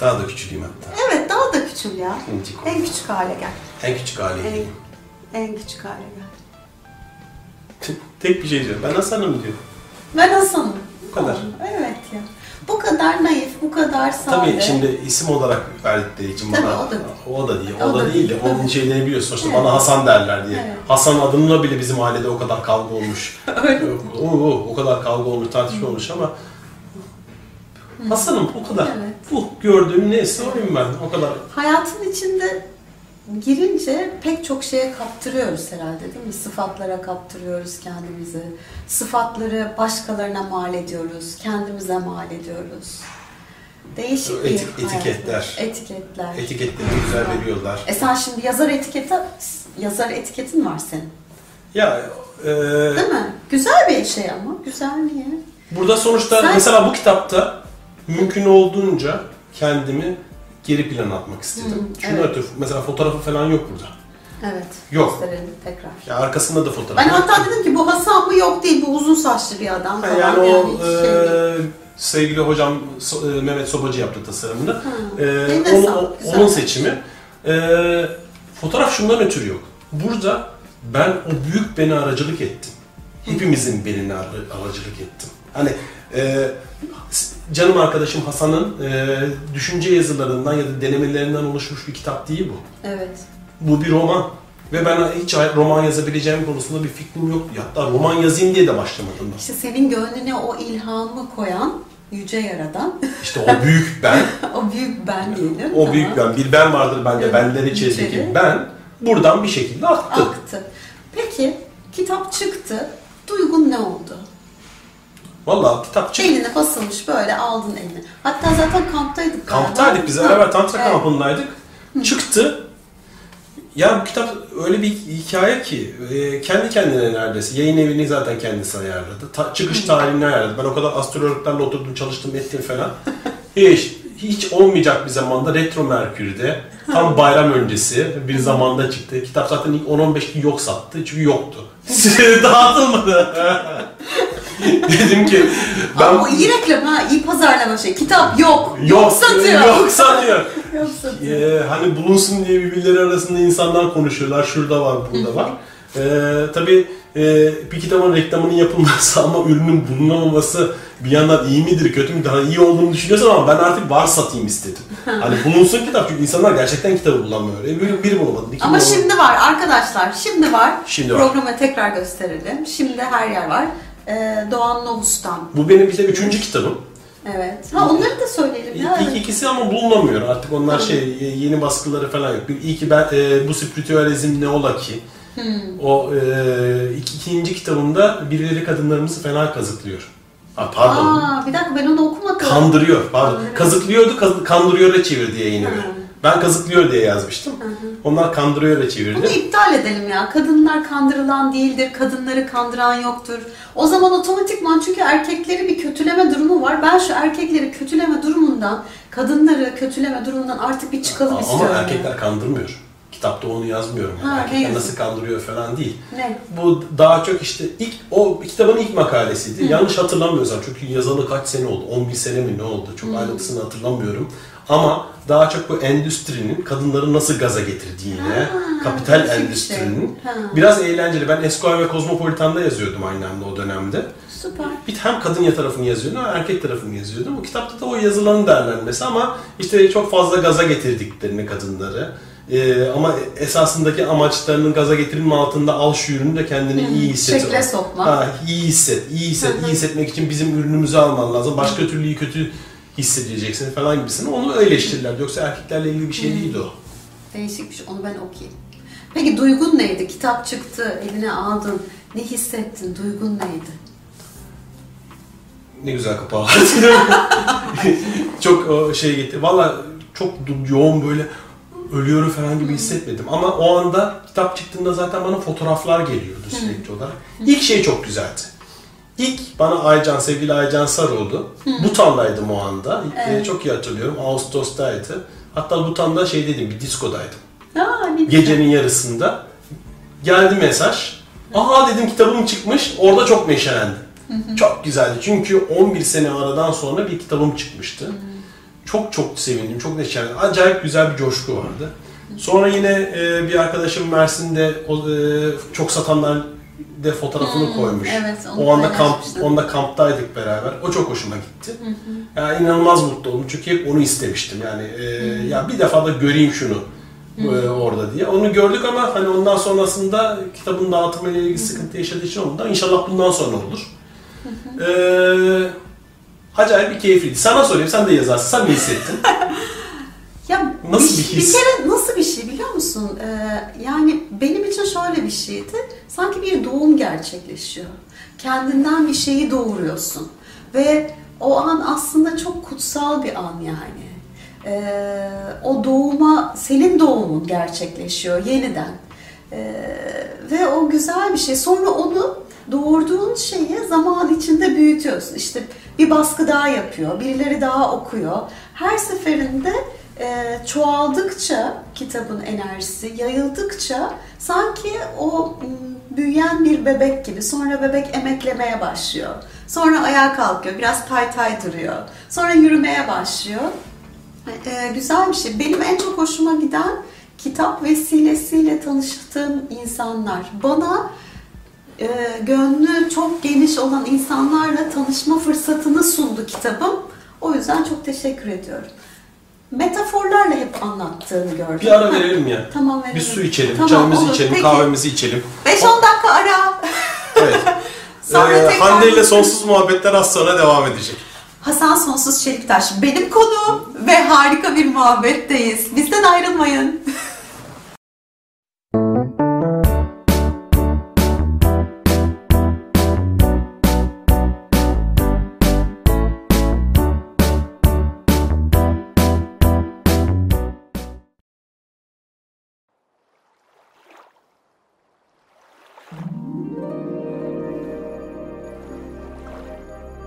Daha da küçüleyim hatta. Evet daha da küçül ya. En küçük hale gel. En küçük hali. En, en küçük hale gel. Tek bir şey diyorum. Ben Hasan'ım diyor. Ben Hasan'ım. Bu kadar. Tamam, kadar naif, bu kadar sade. Tabii şimdi isim olarak verdikleri için Tabii, bana o da değil. o da değil. O da değil de onun tabii. şeylerini biliyorsun. Sonuçta Evet. bana Hasan derler diye. Evet. Hasan adımla bile bizim ailede o kadar kavga olmuş. Öyle o, o, o kadar kavga olmuş, tartışma olmuş ama Hasan'ım o kadar. Evet. Bu gördüğüm neyse oyum ben. O kadar. Hayatın içinde girince pek çok şeye kaptırıyoruz herhalde değil mi? Sıfatlara kaptırıyoruz kendimizi. Sıfatları başkalarına mal ediyoruz, kendimize mal ediyoruz. Değişik bir Etik- hayat. etiketler. Etiketler. Etiketleri güzel veriyorlar. E sen şimdi yazar etiketi, yazar etiketin var senin. Ya e, Değil mi? Güzel bir şey ama. Güzel niye? burada sonuçta Sen- mesela bu kitapta mümkün olduğunca kendimi geri plana atmak istedim. Hı, Şunu evet. ötürü, mesela fotoğrafı falan yok burada. Evet. Yok. Gösterelim tekrar. Ya arkasında da fotoğraf. Ben yok. hatta dedim ki bu Hasan mı yok değil bu uzun saçlı bir adam falan. yani o hiç şey e, sevgili hocam So- e, Mehmet Sobacı yaptı tasarımını. E, sağlık, güzel. onun seçimi. E, fotoğraf şundan ötürü yok. Burada ben o büyük beni aracılık ettim. Hepimizin belini ar- aracılık ettim. Hani e, canım arkadaşım Hasan'ın e, düşünce yazılarından ya da denemelerinden oluşmuş bir kitap değil bu. Evet. Bu bir roman. Ve ben hiç roman yazabileceğim konusunda bir fikrim yoktu. Hatta roman yazayım diye de başlamadım ben. İşte senin gönlüne o ilhamı koyan yüce yaradan, İşte o büyük ben, o büyük ben diyelim. o büyük ben, bir ben vardır bende, Evet, benleri içerideki içeri. ben buradan bir şekilde aktı. Aktı. Peki kitap çıktı. Duygun ne oldu? Vallahi kitap çıktı. Eline basılmış böyle aldın eline. Hatta zaten kamptaydık. galiba. Kamptaydık biz, beraber tantra evet. kampındaydık. Çıktı. Ya bu kitap öyle bir hikaye ki e, kendi kendine neredeyse yayın evini zaten kendisi ayarladı. Ta- çıkış tarihini ayarladı. Ben o kadar astrologlarla oturdum çalıştım ettim falan. hiç hiç olmayacak bir zamanda Retro Merkür'de tam bayram öncesi bir zamanda çıktı. Kitap zaten ilk 10-15 gün yok sattı çünkü yoktu. Dağıtılmadı. Dedim ki ben Ama o iyi reklam ha, iyi pazarlama şey. Kitap yok. yok satıyor. Yok satıyor. Yok satıyor. Ee, hani bulunsun diye birbirleri arasında insanlar konuşuyorlar. Şurada var, burada var. Ee, tabii e, bir kitabın reklamının yapılması ama ürünün bulunamaması bir yandan iyi midir, kötü müdür? Hani iyi olduğunu düşünüyorsan ama ben artık var satayım istedim. hani bulunsun kitap çünkü insanlar gerçekten kitabı bulamıyor. E, bir, biri bulamadı, iki Ama bulamadı. şimdi var arkadaşlar. Şimdi var. Şimdi var. Programa tekrar gösterelim. Şimdi her yer var. Ee, Doğan Novus'tan. Bu benim işte üçüncü kitabım. Evet. Ha onları da söyleyelim ya. İlk evet. ikisi ama bulunamıyor artık onlar şey yeni baskıları falan yok. Bir, iyi ki ben e, bu spiritüalizm ne ola ki o e, ik- ikinci kitabımda birileri kadınlarımızı fena kazıklıyor. Ha, pardon. Aa, bir dakika ben onu okumadım. Kandırıyor. Pardon. Kandırıyor. Kazıklıyordu, kaz- kandırıyor'a çevirdi yayın evi. Hı. Ben kazıklıyor diye yazmıştım. Onlar kandırıyor'a Bunu çevirdi. iptal edelim ya. Kadınlar kandırılan değildir, kadınları kandıran yoktur. O zaman otomatikman çünkü erkekleri bir kötüleme durumu var. Ben şu erkekleri kötüleme durumundan, kadınları kötüleme durumundan artık bir çıkalım Ama istiyorum. erkekler kandırmıyor. Kitapta onu yazmıyorum. Yani. Ha, erkekler nasıl kandırıyor falan değil. Ne? Bu daha çok işte ilk o kitabın ilk makalesiydi. Yanlış hatırlamıyorsam çünkü yazalı kaç sene oldu? 11 sene mi ne oldu? Çok ayrıntısını hatırlamıyorum. Ama daha çok bu endüstrinin kadınları nasıl gaza getirdiğine, Ha, kapital şey. endüstrinin Ha. biraz eğlenceli. Ben Esquire ve Cosmopolitan'da yazıyordum aynı anda o dönemde. Süper. Bir hem kadın ya tarafını yazıyordum hem erkek tarafını yazıyordum. O kitapta da o yazıların değerlenmesi ama işte çok fazla gaza getirdiklerini kadınları. Ee, ama esasındaki amaçlarının gaza getirilme altında al şu ürünü de kendini iyi hisset. şekle sokma. Ha, iyi hisset, iyi hisset, iyi hissetmek için bizim ürünümüzü alman lazım. Başka türlü iyi kötü hissedeceksin falan gibisini. Onu eleştirirler. Yoksa erkeklerle ilgili bir şey değildi o. Değişik bir şey. Onu ben okuyayım. Peki duygun neydi? Kitap çıktı, eline aldın. Ne hissettin? Duygun neydi? Ne güzel kapağı vardı. çok o şey gitti. Valla çok yoğun böyle ölüyorum falan gibi hissetmedim. Ama o anda kitap çıktığında zaten bana fotoğraflar geliyordu sürekli olarak. İlk şey çok güzeldi. İlk bana Aycan, sevgili Aycan Sarıoğlu, Butan'daydım o anda. Ee, çok iyi hatırlıyorum. Ağustos'taydı. Hatta Butan'da şey dedim, bir diskodaydım. Aa, ne. Gecenin yarısında geldi mesaj. Aha dedim kitabım çıkmış. Orada çok neşelendim. Çok güzeldi. Çünkü 11 sene aradan sonra bir kitabım çıkmıştı. Çok çok sevindim. Çok neşelendim. Acayip güzel bir coşku vardı. Sonra yine e, bir arkadaşım Mersin'de o, e, çok satanlar de fotoğrafını koymuş. evet, onu o anda kamp, onda kamptaydık beraber. O çok hoşuma gitti. Yani inanılmaz mutlu oldum çünkü hep onu istemiştim. Yani e, ya bir defa da göreyim şunu e, orada diye. Onu gördük ama hani ondan sonrasında kitabın dağıtımıyla ilgili sıkıntı yaşadığı için ondan inşallah bundan sonra olur. Eee acayip bir keyifliydi. Sana sorayım sen de yazarsın. Sen ne hissettin? Ya Nasıl bir, bir his? Bir kere nasıl bir şey biliyor musun? Ee, yani benim için şöyle bir şeydi. Sanki bir doğum gerçekleşiyor. Kendinden bir şeyi doğuruyorsun. Ve o an aslında çok kutsal bir an yani. Ee, o doğuma, senin doğumun gerçekleşiyor yeniden. Ee, ve o güzel bir şey. Sonra onu doğurduğun şeyi zaman içinde büyütüyorsun. İşte bir baskı daha yapıyor, birileri daha okuyor. Her seferinde e, çoğaldıkça kitabın enerjisi, yayıldıkça sanki o büyüyen bir bebek gibi. Sonra bebek emeklemeye başlıyor. Sonra ayağa kalkıyor, biraz tay tay duruyor. Sonra yürümeye başlıyor. Ee, güzel bir şey. Benim en çok hoşuma giden kitap vesilesiyle tanıştığım insanlar. Bana e, gönlü çok geniş olan insanlarla tanışma fırsatını sundu kitabım. O yüzden çok teşekkür ediyorum. Metaforlarla hep anlattığını gördüm. bir ara verelim ya. Tamam verelim. Bir su içelim, Tamam, çayımızı olur. içelim, Peki. kahvemizi içelim. 5-10 dakika ara. Evet. Sonra Ee, tekrar- Hande ile sonsuz muhabbetler az sonra devam edecek. Hasan Sonsuz Çeliktaş benim konuğum ve harika bir muhabbetteyiz. Bizden ayrılmayın.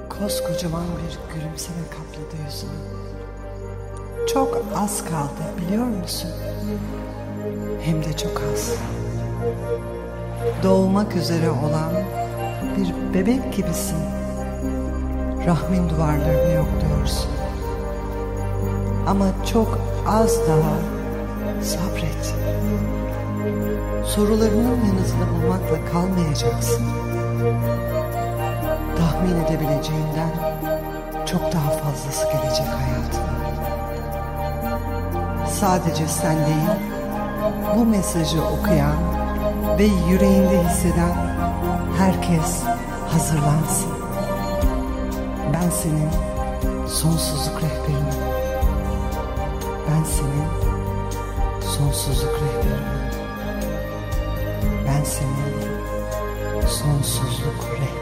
Koskocaman bir gülümseme kapladı yüzünü. Çok az kaldı biliyor musun? Hem de çok az. Doğmak üzere olan bir bebek gibisin. Rahmin duvarlarını yokluyorsun. Ama çok az daha sabret. Sorularının yanıtını bulmakla kalmayacaksın tahmin edebileceğinden çok daha fazlası gelecek hayatına. Sadece sen değil, bu mesajı okuyan ve yüreğinde hisseden herkes hazırlansın. Ben senin sonsuzluk rehberinim. Ben senin sonsuzluk rehberinim. Ben senin sonsuzluk rehberinim.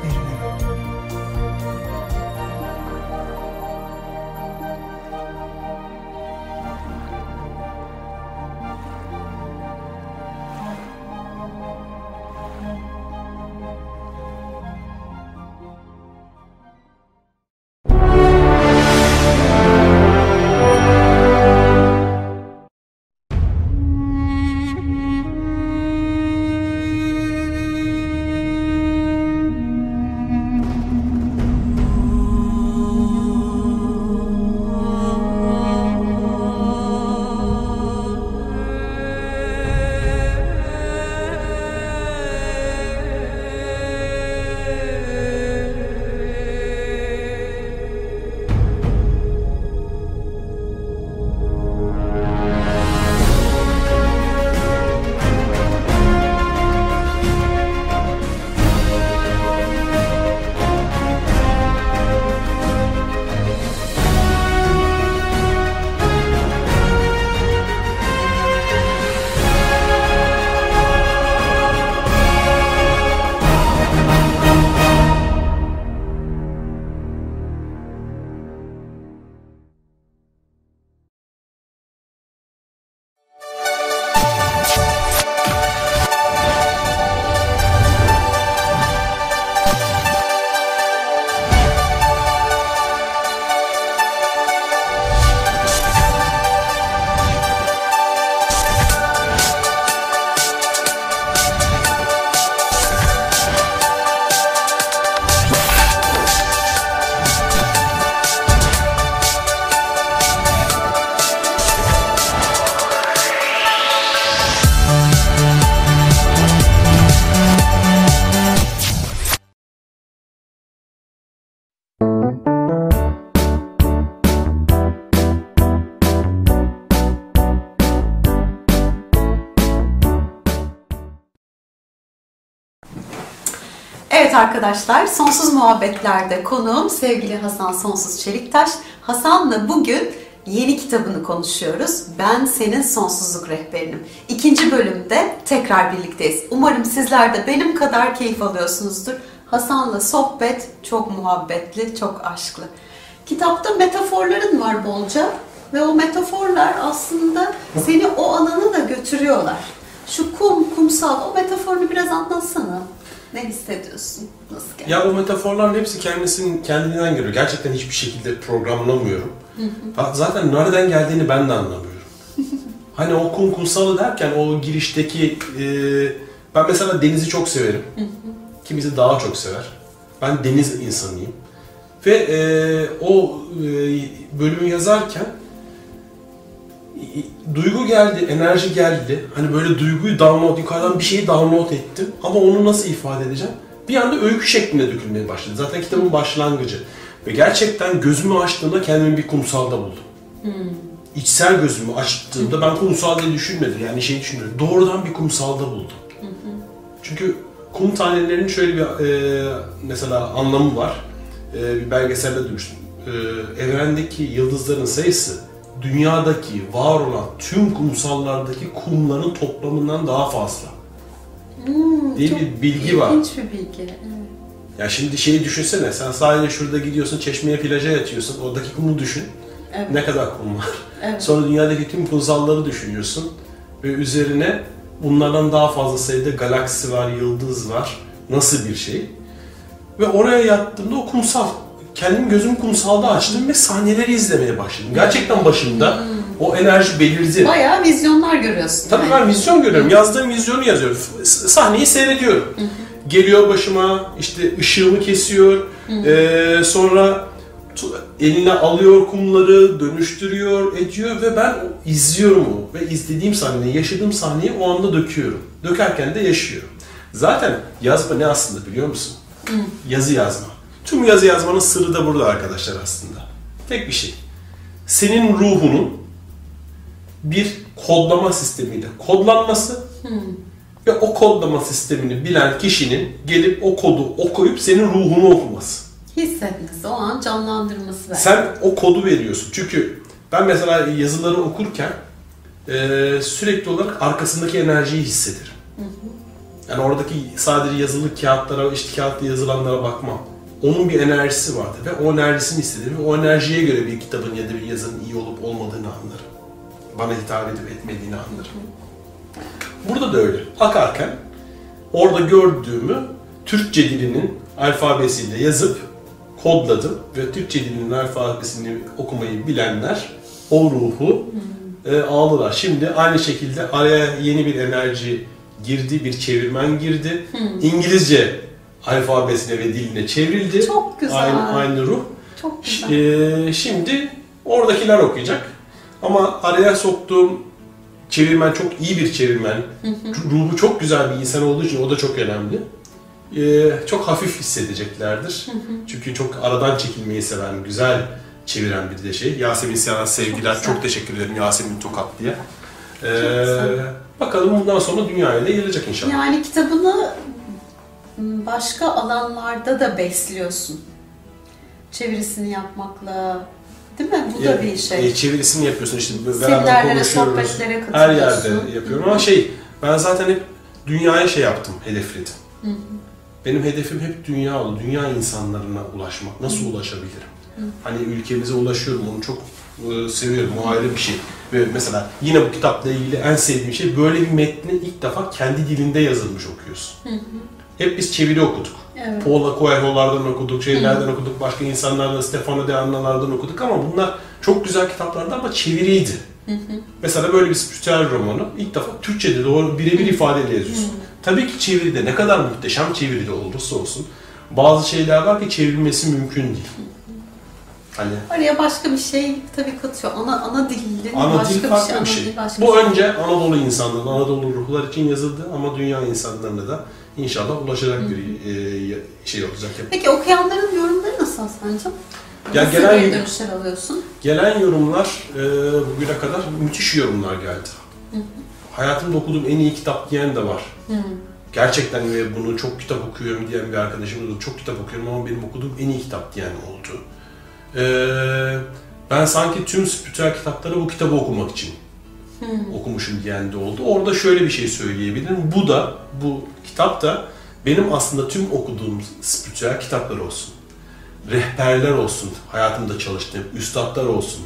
Evet arkadaşlar, Sonsuz Muhabbetler'de konuğum sevgili Hasan Sonsuz Çeliktaş. Hasan'la bugün yeni kitabını konuşuyoruz. Ben Senin Sonsuzluk Rehberinim. İkinci bölümde tekrar birlikteyiz. Umarım sizler de benim kadar keyif alıyorsunuzdur. Hasan'la sohbet çok muhabbetli, çok aşklı. Kitapta metaforların var bolca ve o metaforlar aslında seni o alana da götürüyorlar. Şu kum, kumsal, o metaforunu biraz anlatsana. Ne hissediyorsun? Nasıl geldi? Ya o metaforların hepsi kendisinin kendinden geliyor. Gerçekten hiçbir şekilde programlamıyorum. Ha, Zaten nereden geldiğini ben de anlamıyorum. hani o kum kumsalı derken o girişteki e, ben mesela denizi çok severim. Kimisi daha çok sever. Ben deniz insanıyım. Ve e, o e, bölümü yazarken duygu geldi, enerji geldi. Hani böyle duyguyu download, yukarıdan bir şeyi download ettim. Ama onu nasıl ifade edeceğim? Bir anda öykü şeklinde dökülmeye başladı. Zaten kitabın başlangıcı. Ve gerçekten gözümü açtığımda kendimi bir kumsalda buldum. İçsel gözümü açtığımda ben kumsal diye düşünmedim. Yani şey düşünmedim. Doğrudan bir kumsalda buldum. Çünkü kum tanelerinin şöyle bir e, mesela anlamı var. E, bir belgeselde duymuştum. E, evrendeki yıldızların sayısı dünyadaki var olan tüm kumsallardaki kumların toplamından daha fazla. diye çok bir bilgi var. İlginç bir bilgi. Evet. Ya şimdi şeyi düşünsene, sen sadece şurada gidiyorsun, çeşmeye plaja yatıyorsun, oradaki kumu düşün. Evet. Ne kadar kum var. Evet. Sonra dünyadaki tüm kumsalları düşünüyorsun ve üzerine bunlardan daha fazla sayıda galaksi var, yıldız var. Nasıl bir şey? Ve oraya yattığımda o kumsal, kendim gözüm kumsalda açtım ve sahneleri izlemeye başladım. Gerçekten başımda o enerji belirdi. Bayağı vizyonlar görüyorsun. Tabii yani. ben vizyon görüyorum. Yazdığım vizyonu yazıyorum. Sahneyi seyrediyorum. Geliyor başıma, işte ışığımı kesiyor. Ee, sonra eline alıyor kumları, dönüştürüyor, ediyor ve ben izliyorum o. Ve izlediğim sahneyi, yaşadığım sahneyi o anda döküyorum. Dökerken de yaşıyorum. Zaten yazma ne aslında biliyor musun? Yazı yazma. Tüm yazı yazmanın sırrı da burada arkadaşlar aslında. Tek bir şey. Senin ruhunun bir kodlama sistemiyle kodlanması ve o kodlama sistemini bilen kişinin gelip o kodu okuyup senin ruhunu okuması. Hissetmesi, o an canlandırması belki. Sen o kodu veriyorsun. Çünkü ben mesela yazıları okurken e, sürekli olarak arkasındaki enerjiyi hissederim. Yani oradaki sadece yazılı kağıtlara, işte kağıtta yazılanlara bakmam. Onun bir enerjisi vardır ve o enerjisini hissederim ve o enerjiye göre bir kitabın ya da bir yazının iyi olup olmadığını anlarım. Bana hitap edip etmediğini anlarım. Burada da öyle. Akarken orada gördüğümü Türkçe dilinin alfabesiyle yazıp kodladım ve Türkçe dilinin alfabesini okumayı bilenler o ruhu e, aldılar. Şimdi aynı şekilde araya yeni bir enerji girdi, bir çevirmen girdi. İngilizce alfabesine ve diline çevrildi. Çok güzel. Aynı, aynı ruh. Çok güzel. e, şimdi oradakiler okuyacak. Ama araya soktuğum çevirmen çok iyi bir çevirmen. Ruhu çok güzel bir insan olduğu için o da çok önemli. Ee, çok hafif hissedeceklerdir. Çünkü çok aradan çekilmeyi seven, güzel çeviren bir de şey. Yasemin Sinan sevgiler. Çok Çok, teşekkür ederim Yasemin Tokatlı'ya. Ee, güzel. bakalım bundan sonra dünyaya da gelecek inşallah. Yani kitabını başka alanlarda da besliyorsun. Çevirisini yapmakla, değil mi? Bu da bir şey. E, çevirisini yapıyorsun işte beraber konuşuyoruz. Her yerde yapıyorum ama şey ben zaten hep dünyaya şey yaptım, hedefledim. Benim hedefim hep dünya oldu. Dünya insanlarına ulaşmak. Nasıl ulaşabilirim? Hani ülkemize ulaşıyorum onu çok e, seviyorum. O ayrı bir şey. Ve mesela yine bu kitapla ilgili en sevdiğim şey böyle bir metni ilk defa kendi dilinde yazılmış okuyorsun. Hep biz çeviri okuduk. Evet. Paula Coelho'lardan okuduk, şeylerden okuduk, başka insanlardan, Stefano de Anna'lardan okuduk ama bunlar çok güzel kitaplardı ama çeviriydi. Mesela böyle bir spiritüel romanı ilk defa Türkçe'de doğru birebir ifadeyle yazıyorsun. Tabii ki çeviride ne kadar muhteşem çeviride olursa olsun bazı şeyler var ki çevrilmesi mümkün değil. Hani Oraya başka bir şey tabii katıyor. Ana ana dilin ana başka dil bir farklı şey. bir ana şey. dil başka Bu bir şey. önce Anadolu insanların, Anadolu ruhlar için yazıldı ama dünya insanlarına da inşallah ulaşacak bir e, şey olacak. Peki okuyanların yorumları nasıl Hasan'cığım? Ya Nasıl gelen- geri dönüşler alıyorsun? Gelen yorumlar e, bugüne kadar müthiş yorumlar geldi. Hayatımda okuduğum en iyi kitap diyen de var. gerçekten ve bunu çok kitap okuyorum diyen bir arkadaşımız da çok kitap okuyorum ama benim okuduğum en iyi kitap diyen oldu. Ee, ben sanki tüm spiritüel kitapları bu kitabı okumak için okumuşum diyen de oldu. Orada şöyle bir şey söyleyebilirim. Bu da, bu kitap da benim aslında tüm okuduğum spiritüel kitaplar olsun. Rehberler olsun, hayatımda çalıştığım üstadlar olsun.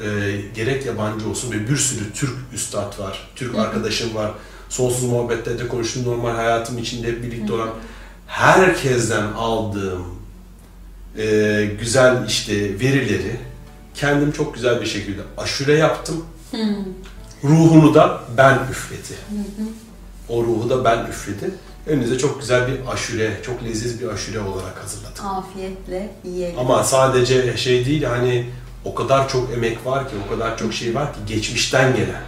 Ee, gerek yabancı olsun ve bir sürü Türk üstad var, Türk arkadaşım var. Sonsuz muhabbetlerde konuştuğum normal hayatım içinde hep birlikte olan herkesten aldığım e, güzel işte verileri kendim çok güzel bir şekilde aşure yaptım. Ruhunu da ben üfledi. O ruhu da ben üfledi. Önünüze çok güzel bir aşure, çok leziz bir aşure olarak hazırladım. Afiyetle yiyelim. Ama sadece şey değil hani o kadar çok emek var ki, o kadar çok şey var ki geçmişten gelen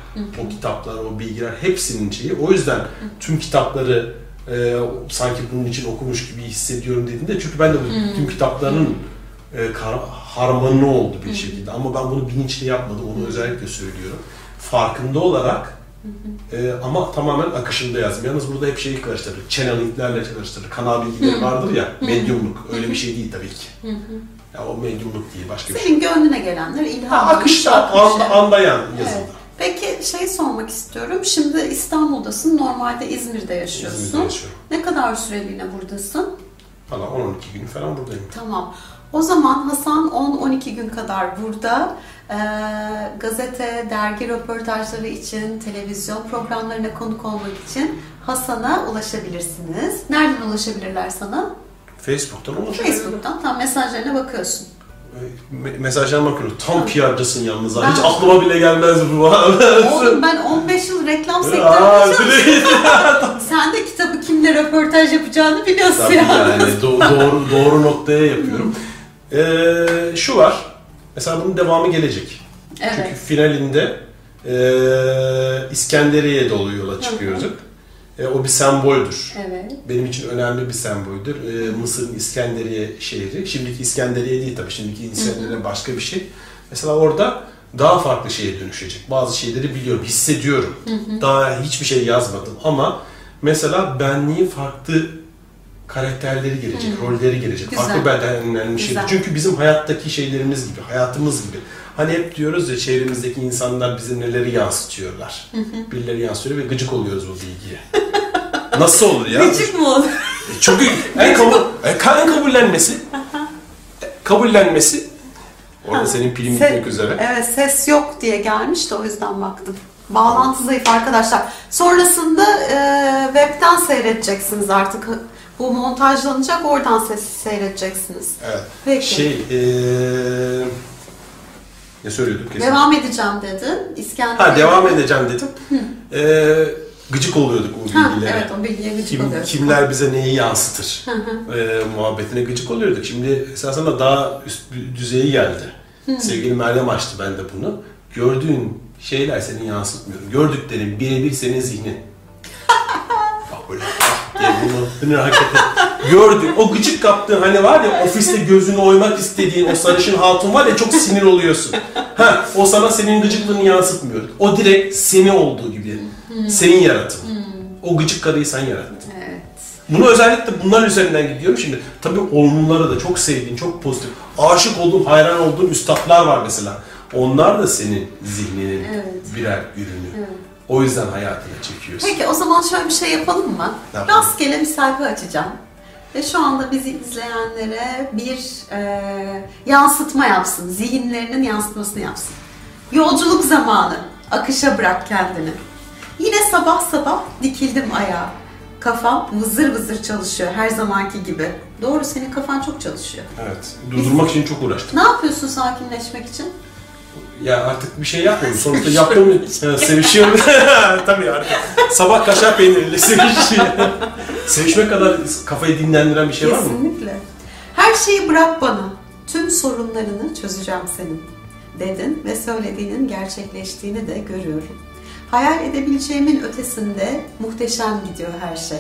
o kitaplar, o bilgiler hepsinin şeyi. O yüzden tüm kitapları e, sanki bunun için okumuş gibi hissediyorum dediğinde çünkü ben de bu tüm kitapların e, kar- harmanı oldu bir şekilde. Ama ben bunu bilinçli yapmadım, onu özellikle söylüyorum. Farkında olarak e, ama tamamen akışında yazdım. Yalnız burada hep şeyi karıştırdık. Channeling'lerle karıştırdık. Kanal bilgileri vardır ya, medyumluk. Öyle bir şey değil tabii ki. Ya o medyumluk değil, başka bir şey. Senin gönlüne gelenler ilham. Ha, akışta, anda, anda yan yazıldı. Evet. Peki şey sormak istiyorum. Şimdi İstanbul'dasın. Normalde İzmir'de yaşıyorsun. İzmir'de yaşıyorum. Ne kadar süreliğine buradasın? Valla 10-12 gün falan buradayım. Tamam. O zaman Hasan 10-12 gün kadar burada. Ee, gazete, dergi röportajları için, televizyon programlarına konuk olmak için Hasan'a ulaşabilirsiniz. Nereden ulaşabilirler sana? Facebook'tan ulaşabilirim. Facebook'tan. Tam mesajlarına bakıyorsun. Me- mesajlarıma bakıyorum. Tam PR'cısın yalnız. ha. Hiç Ben- aklıma bile gelmez bu. Oğlum ben 15 yıl reklam sektöründe Sen de kitabı kimle röportaj yapacağını biliyorsun Tabii yani. yani do- doğru doğru noktaya yapıyorum. Ee, şu var. Mesela bunun devamı gelecek. Çünkü Evet. finalinde ee, İskenderiye'ye doğru yola çıkıyoruz. E, o bir semboldür. Evet. Benim için önemli bir semboldür. Ee, Mısır'ın İskenderiye şehri. Şimdiki İskenderiye değil tabii. Şimdiki İskenderiye başka bir şey. Mesela orada daha farklı şeye dönüşecek. Bazı şeyleri biliyorum, hissediyorum. Daha hiçbir şey yazmadım ama mesela benliğin farklı karakterleri gelecek, rolleri gelecek. Güzel. Farklı bedenlenmiş. Çünkü bizim hayattaki şeylerimiz gibi, hayatımız gibi. Hani hep diyoruz ya çevremizdeki insanlar bize neleri yansıtıyorlar. Birileri yansıtıyor ve gıcık oluyoruz bu bilgiye. Nasıl olur ya? Gıcık mı olur? E, Çünkü en, kabul, en kabullenmesi e, kabullenmesi orada senin pilin bitmek üzere. Evet ses yok diye gelmiş de o yüzden baktım. Bağlantı zayıf arkadaşlar. Sonrasında e, webten seyredeceksiniz artık. Bu montajlanacak oradan ses seyredeceksiniz. Evet. Peki. Şey eee ne söylüyorduk kesin? Devam edeceğim dedin. İskender. Ha devam edeceğim dedim. Eee gıcık oluyorduk o Ha, bilgilere. evet o bilgiye gıcık Kim, oluyorsun. kimler bize neyi yansıtır eee, muhabbetine gıcık oluyorduk. Şimdi esasında daha üst düzeye geldi. Sevgili Meryem açtı ben de bunu. Gördüğün şeyler seni yansıtmıyor. Gördüklerin birebir senin zihnin. Bak böyle diye bunu hakikaten gördün. O gıcık kaptığın hani var ya ofiste gözünü oymak istediğin o sarışın hatun var ya çok sinir oluyorsun. Ha, o sana senin gıcıklığını yansıtmıyor. O direkt seni olduğu gibi. Senin yaratımın. O gıcık karıyı sen yarattın. Evet. Bunu özellikle bunlar üzerinden gidiyorum şimdi. Tabii olumluları da çok sevdiğin, çok pozitif, aşık olduğun, hayran olduğun üstadlar var mesela. Onlar da senin zihninin Evet. birer ürünü. O yüzden hayatına çekiyorsun. Peki o zaman şöyle bir şey yapalım mı? Ne yapalım? Rastgele bir sayfa açacağım. Ve şu anda bizi izleyenlere bir e, yansıtma yapsın. Zihinlerinin yansıtmasını yapsın. Yolculuk zamanı. Akışa bırak kendini. Yine sabah sabah dikildim ayağa. Kafam vızır vızır çalışıyor her zamanki gibi. Doğru senin kafan çok çalışıyor. Evet. Durdurmak için çok uğraştım. Ne yapıyorsun sakinleşmek için? Ya artık bir şey yapmıyorum. Sonuçta yaptığım Ha, sevişiyorum. Tabii artık. Sabah kaşar peyniriyle sevişiyor. Sevişmek kadar kafayı dinlendiren bir şey var mı? Kesinlikle. Her şeyi bırak bana. Tüm sorunlarını çözeceğim senin. Dedin ve söylediğinin gerçekleştiğini de görüyorum. Hayal edebileceğimin ötesinde muhteşem gidiyor her şey.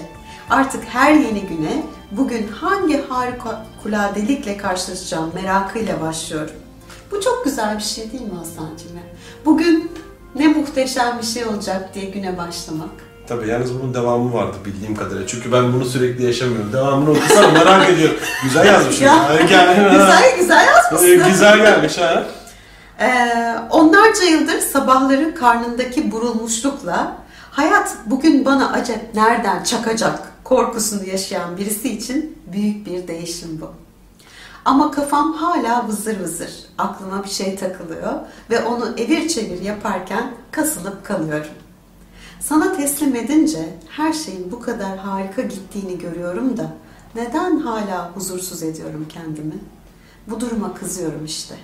Artık her yeni güne bugün hangi harikuladelikle karşılaşacağım merakıyla başlıyorum. Bu çok güzel bir şey değil mi Hasan'cığım? Bugün ne muhteşem bir şey olacak diye güne başlamak. Tabii yalnız bunun devamı vardı bildiğim kadarıyla. Çünkü ben bunu sürekli yaşamıyorum. Devamını okusana merak ediyorum. Güzel yazmışsın. Ya, güzel güzel yazmışsın. Güzel gelmiş ha. Ee, onlarca yıldır sabahları karnındaki burulmuşlukla hayat bugün bana acep nereden çakacak korkusunu yaşayan birisi için büyük bir değişim bu. Ama kafam hala vızır vızır. Aklıma bir şey takılıyor ve onu evir çevir yaparken kasılıp kalıyorum. Sana teslim edince her şeyin bu kadar harika gittiğini görüyorum da neden hala huzursuz ediyorum kendimi? Bu duruma kızıyorum işte.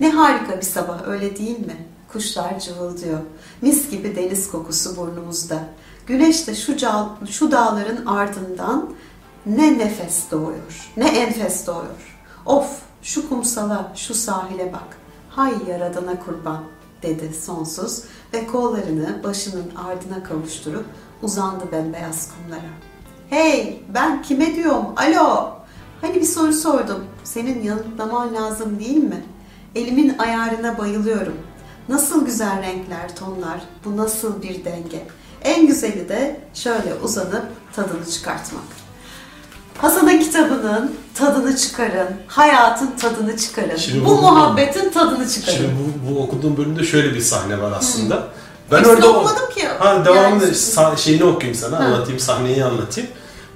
Ne harika bir sabah öyle değil mi? Kuşlar cıvıldıyor. Mis gibi deniz kokusu burnumuzda. Güneş de şu, şu dağların ardından ne nefes doğuyor, ne enfes doğuyor. Of şu kumsala, şu sahile bak. Hay yaradana kurban dedi sonsuz ve kollarını başının ardına kavuşturup uzandı bembeyaz kumlara. Hey ben kime diyorum alo hani bir soru sordum senin yanıtlaman lazım değil mi? Elimin ayarına bayılıyorum. Nasıl güzel renkler tonlar bu nasıl bir denge. En güzeli de şöyle uzanıp tadını çıkartmak. Hasan'ın kitabının tadını çıkarın, hayatın tadını çıkarın, Şimdi bu bu- muhabbetin tadını çıkarın. Şimdi bu, bu okuduğum bölümde şöyle bir sahne var aslında. Ben Hepsini orada okumadım ki. Ha devamında Yani- sa- şeyini okuyayım sana, anlatayım, sahneyi anlatayım.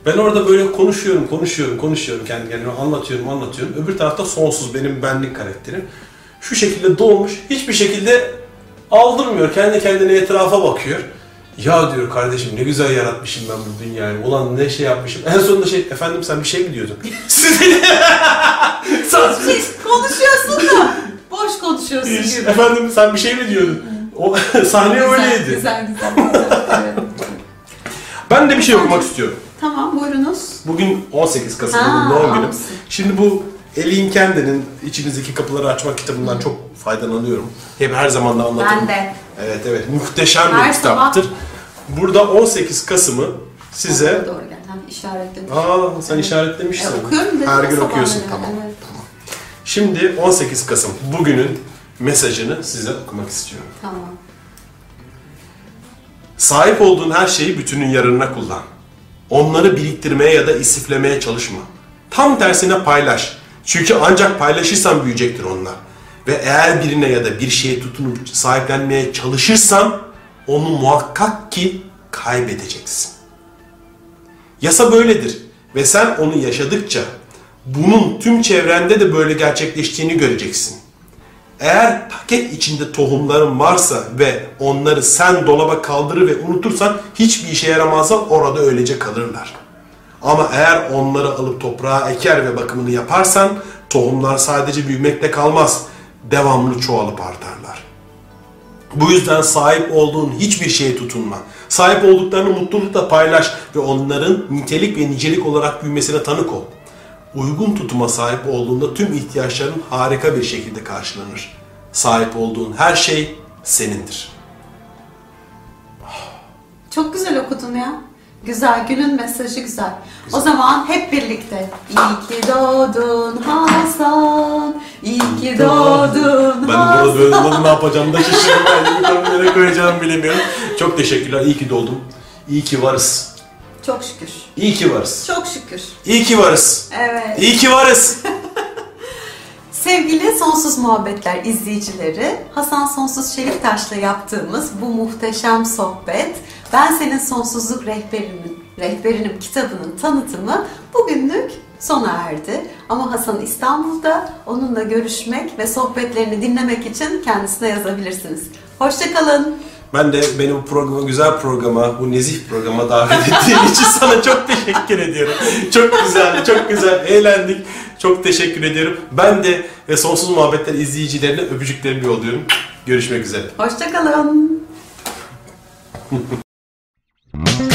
Ben orada böyle konuşuyorum, konuşuyorum, konuşuyorum kendi kendime anlatıyorum, anlatıyorum. Öbür tarafta sonsuz benim benlik karakterim. Şu şekilde doğmuş, hiçbir şekilde aldırmıyor. Kendi kendine etrafa bakıyor. Ya diyor kardeşim ne güzel yaratmışım ben bu dünyayı. Ulan ne şey yapmışım. En sonunda şey, efendim sen bir şey mi diyordun? Siz Sen- Siz konuşuyorsun da boş konuşuyorsun gibi. Efendim sen bir şey mi diyordun? O sahne öyleydi. Güzel güzel güzel. evet. Ben de bir şey okumak istiyorum. Tamam buyurunuz. Bugün 18 Kasım bugün doğum günüm. almışsın. Şimdi bu Elin Kendi'nin içimizdeki kapıları açmak kitabından çok faydalanıyorum. Hep her zaman da anlatırım. Ben de. Evet evet muhteşem Her bir kitaptır. Burada 18 Kasım'ı size... Doğru gel. Ha, işaretledim. Aa sen işaretlemişsin. E, okuyorum dedim Her gün sabahları. okuyorsun tamam. Evet. Şimdi 18 Kasım bugünün mesajını size okumak istiyorum. Tamam. Sahip olduğun her şeyi bütünün yararına kullan. Onları biriktirmeye ya da istiflemeye çalışma. Tam tersine paylaş. Çünkü ancak paylaşırsan büyüyecektir onlar. Ve eğer birine ya da bir şeye tutunup sahiplenmeye çalışırsan onu muhakkak ki kaybedeceksin. Yasa böyledir ve sen onu yaşadıkça bunun tüm çevrende de böyle gerçekleştiğini göreceksin. Eğer paket içinde tohumların varsa ve onları sen dolaba kaldırır ve unutursan hiçbir işe yaramazlar orada öylece kalırlar. Ama eğer onları alıp toprağa eker ve bakımını yaparsan tohumlar sadece büyümekle kalmaz. Devamlı çoğalıp artarlar. Bu yüzden sahip olduğun hiçbir şeye tutunma. Sahip olduklarını mutlulukla paylaş ve onların nitelik ve nicelik olarak büyümesine tanık ol. Uygun tutuma sahip olduğunda tüm ihtiyaçların harika bir şekilde karşılanır. Sahip olduğun her şey senindir. Çok güzel okudun ya. Güzel, günün mesajı güzel. O zaman hep birlikte. İyi ki doğdun Hasan, iyi ki doğdun Ben Hasan. burada böyle bunu ne yapacağımı da şaşırdım. Ben nereye koyacağımı bilemiyorum. Çok teşekkürler. İyi ki doğdum. İyi ki varız. Çok şükür. İyi ki varız. Çok şükür. İyi ki varız. Evet. İyi ki varız. Sevgili Sonsuz Muhabbetler izleyicileri, Hasan Sonsuz Çeliktaş'la yaptığımız bu muhteşem sohbet, Ben Senin Sonsuzluk Rehberimin, Rehberinim kitabının tanıtımı bugünlük sona erdi. Ama Hasan İstanbul'da onunla görüşmek ve sohbetlerini dinlemek için kendisine yazabilirsiniz. Hoşçakalın. Ben de beni bu programa, güzel programa, bu nezih programa davet ettiğin için sana çok teşekkür ediyorum. Çok güzel, çok güzel, eğlendik. Çok teşekkür ediyorum. Ben de ve Sonsuz Muhabbetler izleyicilerine öpücüklerimi yolluyorum. Görüşmek üzere. Hoşçakalın. Mm-hmm.